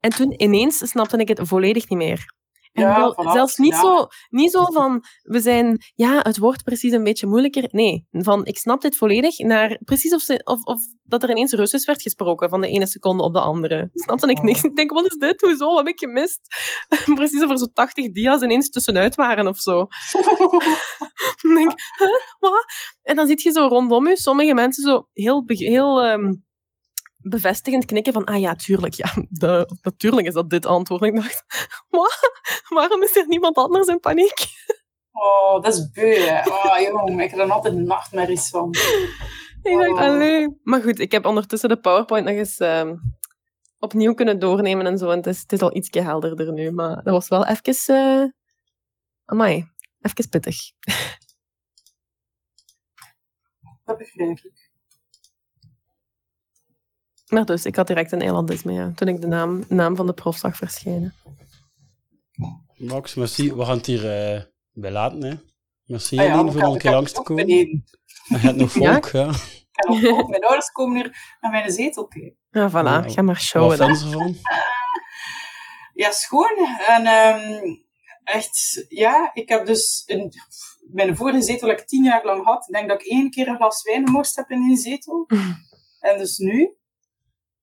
En toen ineens snapte ik het volledig niet meer. En Ja, wel- zelfs niet, ja. zo, niet zo van, we zijn, ja, het wordt precies een beetje moeilijker. Nee, van, ik snap dit volledig, naar precies of, ze, of, of dat er ineens Russisch werd gesproken van de ene seconde op de andere. Snapte ik niks. Ik denk, wat is dit? Hoezo? Wat heb ik gemist? precies of er zo 80 dia's ineens tussenuit waren of zo. Denk huh, wat? En dan zit je zo rondom je sommige mensen zo heel, heel ehm, bevestigend knikken van, ah ja, tuurlijk, ja, de, natuurlijk is dat dit antwoord. En ik dacht, wat? Waarom is er niemand anders in paniek? Oh, dat is beu, hè. Oh, jong, ik heb er altijd nachtmerries van. Ik dacht, Oh. allee. Maar goed, ik heb ondertussen de PowerPoint nog eens ehm, opnieuw kunnen doornemen en zo. En het is, het is al ietsje helderder nu. Maar dat was wel even... eh amai, even pittig. Dat begrijp ik. Maar dus, ik had direct een eilandisme, ja. Toen ik de naam, naam van de prof zag verschijnen. Max, merci. We gaan het hier eh, bij laten. Hè. Merci Ah ja, Eline ik voor een keer langs te komen. Je hebt nog Ja? volk, ja. Ik heb nog ook- Mijn ouders komen hier naar mijn zetel kijken. Ja, voilà. Ja, Ga maar Wat showen dan. ervan? Ja, schoon. En ehm, echt, ja, ik heb dus een mijn vorige zetel dat ik tien jaar lang had, ik denk dat ik één keer een glas wijn gemorst heb in die zetel. En dus nu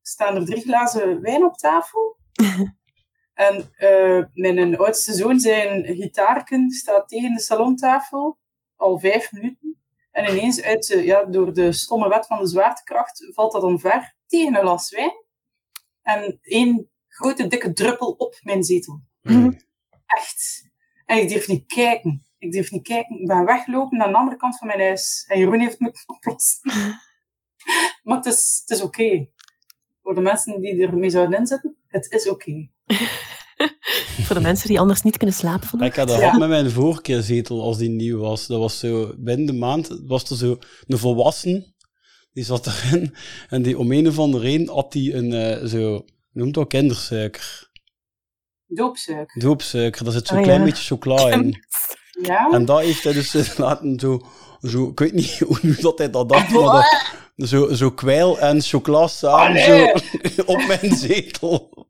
staan er drie glazen wijn op tafel. En eh, mijn oudste zoon, zijn gitaarken, staat tegen de salontafel al vijf minuten. En ineens, uit, de- ja, door de stomme wet van de zwaartekracht, valt dat omver tegen een glas wijn. En één grote dikke druppel op mijn zetel. Echt. En ik durf niet kijken. Ik durf niet kijken. Ik ben weggelopen naar de andere kant van mijn huis. En Jeroen heeft me oplossen. maar het is, het is oké. Voor de mensen die ermee zouden inzitten, het is oké. Voor de mensen die anders niet kunnen slapen van Ik had dat Ja. met mijn vorige zetel als die nieuw was. Dat was zo, binnen de maand was er zo een volwassen, die zat erin. En die om een of andere reden had die een, eh, zo, noemt dat, kindersuiker. Doopsuiker. Doopsuiker, daar zit zo'n Ah, klein ja. beetje chocola in. Ja. En dat heeft hij dus laten zo, zo, ik weet niet hoe nu dat hij dat dacht, maar dat, zo, zo kwijl en chocola samen zo, op mijn zetel.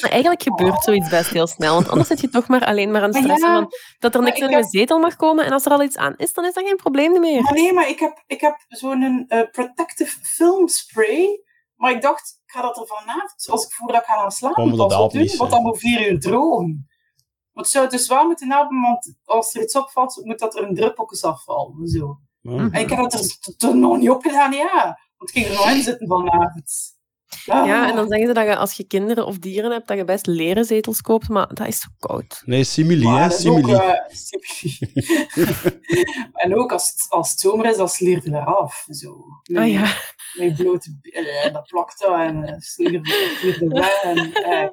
Maar eigenlijk gebeurt zoiets best heel snel, want anders zit je toch maar alleen maar aan het stressen ja, van dat er niks ik in je heb- zetel mag komen en als er al iets aan is, dan is dat geen probleem meer. Maar nee, maar ik heb, ik heb zo'n eh, protective film spray. Maar ik dacht, ik ga dat er vanavond, als ik voordat ik ga gaan slapen, dat pas op doen, want dan moet vier uur drogen. Maar het zou het dus wel moeten hebben, want als er iets opvalt, moet dat er een druppeltjes afvallen. Zo. En ik heb dat er t- nog niet op gedaan, ja. Want ik ging er nog in zitten vanavond. Ah. Ja, en dan zeggen ze dat je als je kinderen of dieren hebt, dat je best leren zetels koopt, maar dat is zo koud. Nee, simili, Maar hè, is ook, simili. eh, simili. en ook als het, als het zomer is, dan leert het eraf. Zo. Met, Ah ja. met blote billen, dat plakt dat en uh, er weg. En, eh.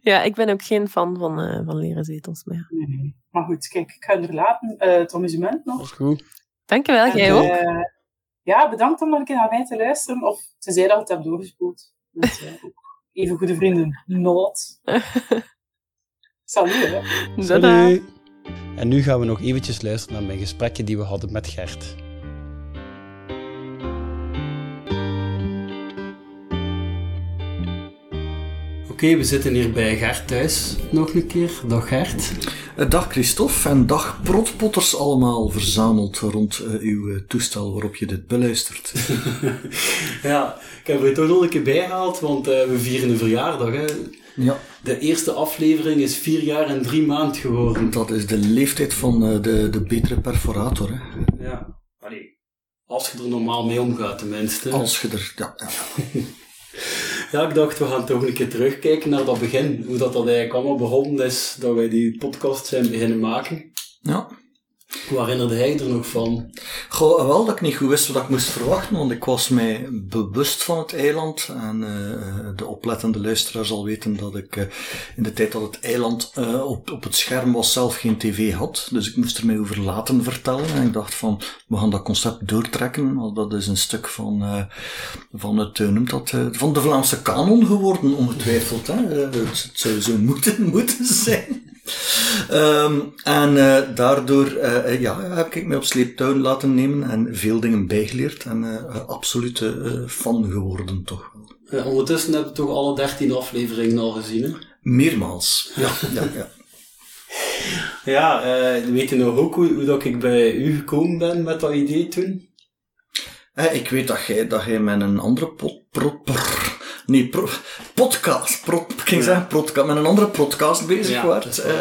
Ja, ik ben ook geen fan van, eh, van leren zetels meer. Nee, nee. Maar goed, kijk, ik ga er laten. Eh, het amusement nog. Dat is goed. Dankjewel, jij En, ook. Ja, bedankt om nog een keer naar mij te luisteren. Of tenzij dat je het hebt doorgespoeld. Dus, even goede vrienden. Not. Salut, hè. Salut. En nu gaan we nog eventjes luisteren naar mijn gesprekken die we hadden met Gert. Oké, we zitten hier bij Gert thuis nog een keer. Dag Gert. Eh, Dag Christophe en dag protpotters allemaal verzameld rond eh, uw eh, toestel waarop je dit beluistert. Ja, ik heb er toch nog een keer bijgehaald, want we vieren een verjaardag. Hè. ja, De eerste aflevering is vier jaar en drie maanden geworden. dat is de leeftijd van de, de betere perforator. Hè. Ja, allee. Als je er normaal mee omgaat, tenminste. Als je er... Ja, ja. Ik dacht, we gaan toch een keer terugkijken naar dat begin. Hoe dat, dat eigenlijk allemaal begonnen is, dat wij die podcast zijn beginnen maken. ja. Hoe herinnerde hij er nog van? Goh, wel dat ik niet goed wist wat ik moest verwachten, want ik was mij bewust van het eiland. En eh, de oplettende luisteraar zal weten dat ik eh, in de tijd dat het eiland eh, op, op het scherm was zelf geen tv had. Dus ik moest er mij over laten vertellen. En ik dacht van, we gaan dat concept doortrekken. Want dat is een stuk van, eh, van het, noemt dat, eh, van de Vlaamse kanon geworden, ongetwijfeld. Hè? Eh, het, het zou zo moeten, moeten zijn. Ehm, en eh, daardoor eh, eh, ja, heb ik mij op sleeptouw laten nemen en veel dingen bijgeleerd en absolute eh, fan geworden toch wel. Ondertussen hebben we toch alle dertien afleveringen al gezien, hè? Meermaals. Ja, ja, ja. Ja, eh weet je nog ook hoe, hoe dat ik bij u gekomen ben met dat idee toen? Ik weet dat jij, dat jij met een andere pot, nee, pro- podcast, pro, ik ging zeggen podcast, met een andere podcast bezig werd. eh,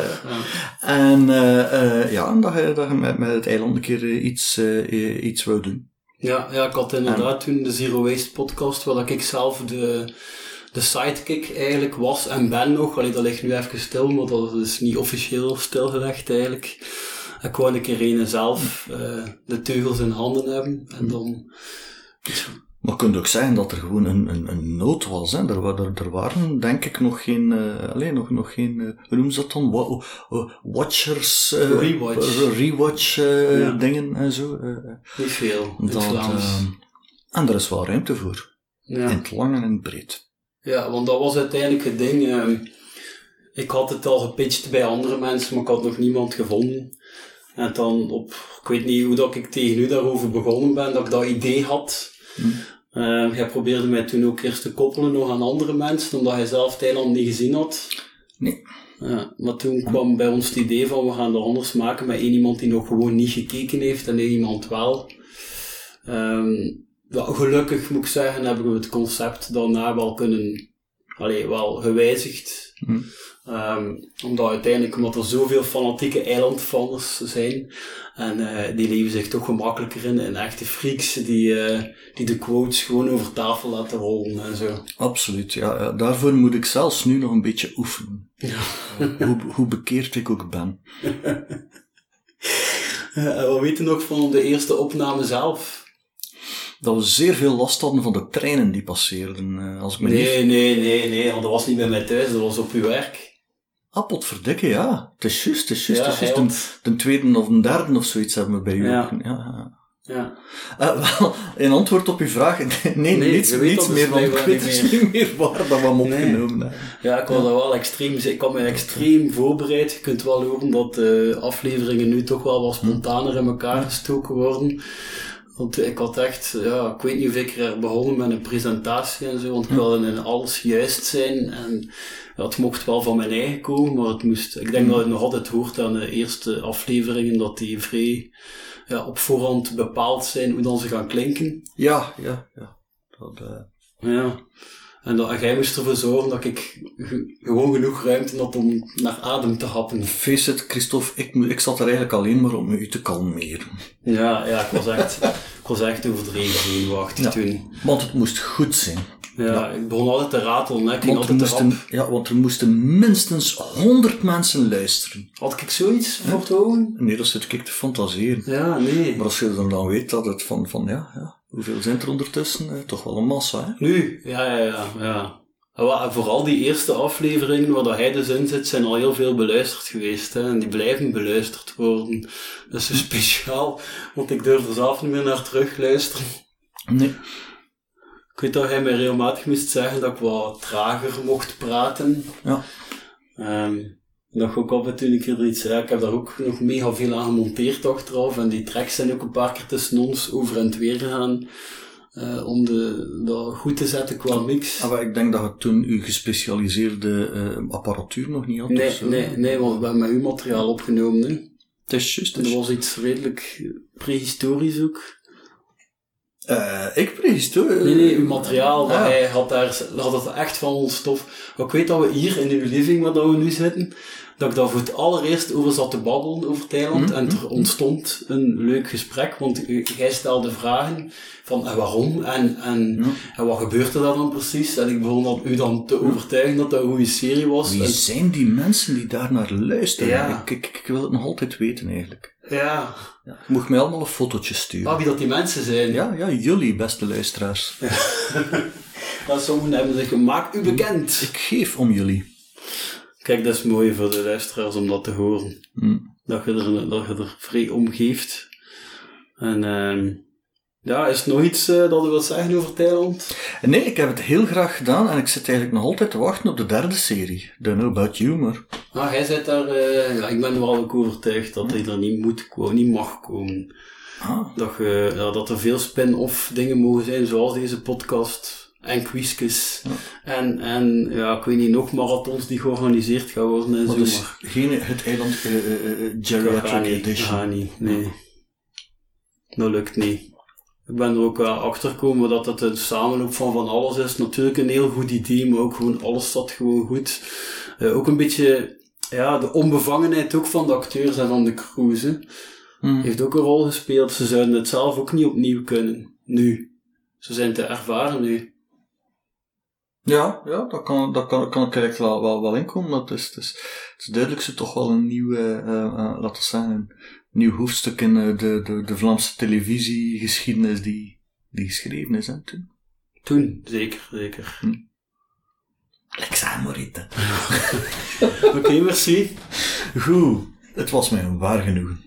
en eh, eh, ja, en dat je, dat je met, met het eiland een keer iets, iets wou doen. Ja, ja, ik had inderdaad toen de Zero Waste podcast, waar ik zelf de, de sidekick eigenlijk was en ben nog. Allee, dat ligt nu even stil, maar dat is niet officieel stilgelegd eigenlijk. Ik wou een keer een zelf de teugels in handen hebben en dan... Maar je kunt ook zeggen dat er gewoon een, een, een nood was. Hè? Er, er, er waren, denk ik, nog geen, eh alleen nog, nog geen, eh, hoe noemen ze dat dan? Wa- eh, watchers, eh, Rewatch. rewatch Ja. dingen en zo. Niet veel het dat, en er is wel ruimte voor. ja. In het lang en in het breed. Ja, want dat was uiteindelijk het ding. ehm, ik had het al gepitcht bij andere mensen, maar ik had nog niemand gevonden. En dan op, ik weet niet hoe dat ik tegen u daarover begonnen ben, dat ik dat idee had. Ehm, jij probeerde mij toen ook eerst te koppelen nog aan andere mensen, omdat hij zelf het eiland niet gezien had. Nee. Ja, maar toen kwam bij ons het idee van we gaan het anders maken met één iemand die nog gewoon niet gekeken heeft en één iemand wel. Ehm, ja, gelukkig moet ik zeggen, hebben we het concept daarna wel kunnen, allee, wel gewijzigd. Hm. Ehm, omdat uiteindelijk, omdat er zoveel fanatieke eilandfans zijn, en eh, die leven zich toch gemakkelijker in, en echte freaks die, eh, die de quotes gewoon over tafel laten rollen en zo. Absoluut, ja. Daarvoor moet ik zelfs nu nog een beetje oefenen. hoe, hoe bekeerd ik ook ben. Eh, wat weten nog van de eerste opname zelf? Dat we zeer veel last hadden van de treinen die passeerden. eh, als ik me niet... Nee, nee, nee, nee, want dat was niet bij mij thuis, dat was op uw werk. Ah, potverdikke, ja. Het is juist, het is juist. Ja, het is juist. de tweede of de derde of zoiets hebben we bij u Ja. ook. Ja, ja. Eh, wel, in antwoord op uw vraag, nee, Nee, niets, niets dat meer, dus want ik weet niet dus niet meer waar dat we hem opgenomen hebben. ja, ik was daar wel extreem, ik had me extreem voorbereid. Je kunt wel horen dat de afleveringen nu toch wel wat spontaner in elkaar gestoken worden. Want ik had echt, ja, ik weet niet of ik er begonnen met een presentatie en zo, want ik wilde in alles juist zijn. En ja, het mocht wel van mijn eigen komen, maar het moest, ik denk dat het nog altijd hoort aan de eerste afleveringen, dat die vrij ja, op voorhand bepaald zijn hoe dan ze gaan klinken. Ja, ja, ja. Dat, eh, Ja. En, dat, jij moest ervoor zorgen dat ik ge- gewoon genoeg ruimte had om naar adem te happen. face it, Christophe, ik, ik zat er eigenlijk alleen maar om u te kalmeren. Ja, ja, ik was echt, ik was echt overdreven zenuwachtig Ja. toen. Want het moest goed zijn. Ja, ik begon altijd te ratelen, hè. ik Want er, moesten, ja, want er moesten minstens 100 mensen luisteren. Had ik zoiets voor te houden? Nee, dat zit ik te fantaseren. Ja, nee. Maar als je dan, dan weet dat het van, van ja, ja, hoeveel zijn er ondertussen? Eh, toch wel een massa, hè? Nu? Ja, ja, ja. ja. En Vooral die eerste afleveringen waar dat hij dus in zit, zijn al heel veel beluisterd geweest. Hè? En die blijven beluisterd worden. Dat is zo speciaal, want ik durf er zelf niet meer naar terug luisteren. Nee. Ik weet dat hij mij regelmatig moest zeggen dat ik wat trager mocht praten. Ja. Ehm, ik ook af en toe een keer iets zei. Ik heb daar ook nog mega veel aan gemonteerd achteraf. En die tracks zijn ook een paar keer tussen ons over en het weer gegaan. eh, om de, dat goed te zetten qua mix. Ah, maar ik denk dat je toen uw gespecialiseerde eh, apparatuur nog niet had. Nee, nee, nee, want we hebben met uw materiaal opgenomen. Hè. Het is juist. Dat was iets redelijk prehistorisch ook. Eh, ik prijs het, Nee, nee, uw materiaal, dat hij had daar, had het echt van ons stof. Maar ik weet dat we hier in uw living, waar dat we nu zitten, dat ik daar voor het allereerst over zat te babbelen, over Thailand. En er ontstond een leuk gesprek, want jij stelde vragen van en waarom en, en, en wat gebeurde er dan precies. En ik begon dan, u dan te overtuigen dat dat een goede serie was. Wie En- zijn die mensen die daar naar luisteren? Ja. Ik, ik, ik wil het nog altijd weten, eigenlijk. Ja, Ja. Moet mij allemaal een fotootje sturen. ah, wie dat die mensen zijn. Ja, ja, jullie, beste luisteraars. Ja, sommigen hebben zich gemaakt, u bekend. Ik geef om jullie. Kijk, dat is mooi voor de luisteraars om dat te horen. Hm. Dat je er, dat je er vrij om geeft. En ehm ja, is er nog iets eh, dat je wilt zeggen over Thailand? Nee, ik heb het heel graag gedaan en ik zit eigenlijk nog altijd te wachten op de derde serie. Don't know about you, maar... Ah, jij zit daar, eh, ja, ik ben er wel ook overtuigd dat hij er niet moet komen, niet mag komen. Ah, Dat, je, ja, dat er veel spin-off dingen mogen zijn, zoals deze podcast. En quizjes. En, en ja, ik weet niet, nog marathons die georganiseerd gaan worden en zo. geen het eiland eh, eh, eh, gaat geriatric edition. niet, nee. Dat lukt niet. Ik ben er ook wel achter gekomen dat het een samenloop van van alles is. Natuurlijk een heel goed idee, maar ook gewoon alles zat gewoon goed. Eh, ook een beetje, ja, de onbevangenheid ook van de acteurs en van de crews, hè. Hm. Heeft ook een rol gespeeld. Ze zouden het zelf ook niet opnieuw kunnen. Nu. Ze zijn te ervaren nu. Ja, ja, dat kan, dat kan, kan ik eigenlijk wel, wel, wel inkomen. Dat is, het, is, het is duidelijk ze toch wel een nieuw, eh, eh, eh, laten we zeggen, nieuw hoofdstuk in eh, de, de, de Vlaamse televisiegeschiedenis die, die geschreven is, hè, toen. Toen, zeker, zeker. Alexa Morita. Oké, merci. Goed, het was mij een waar genoegen.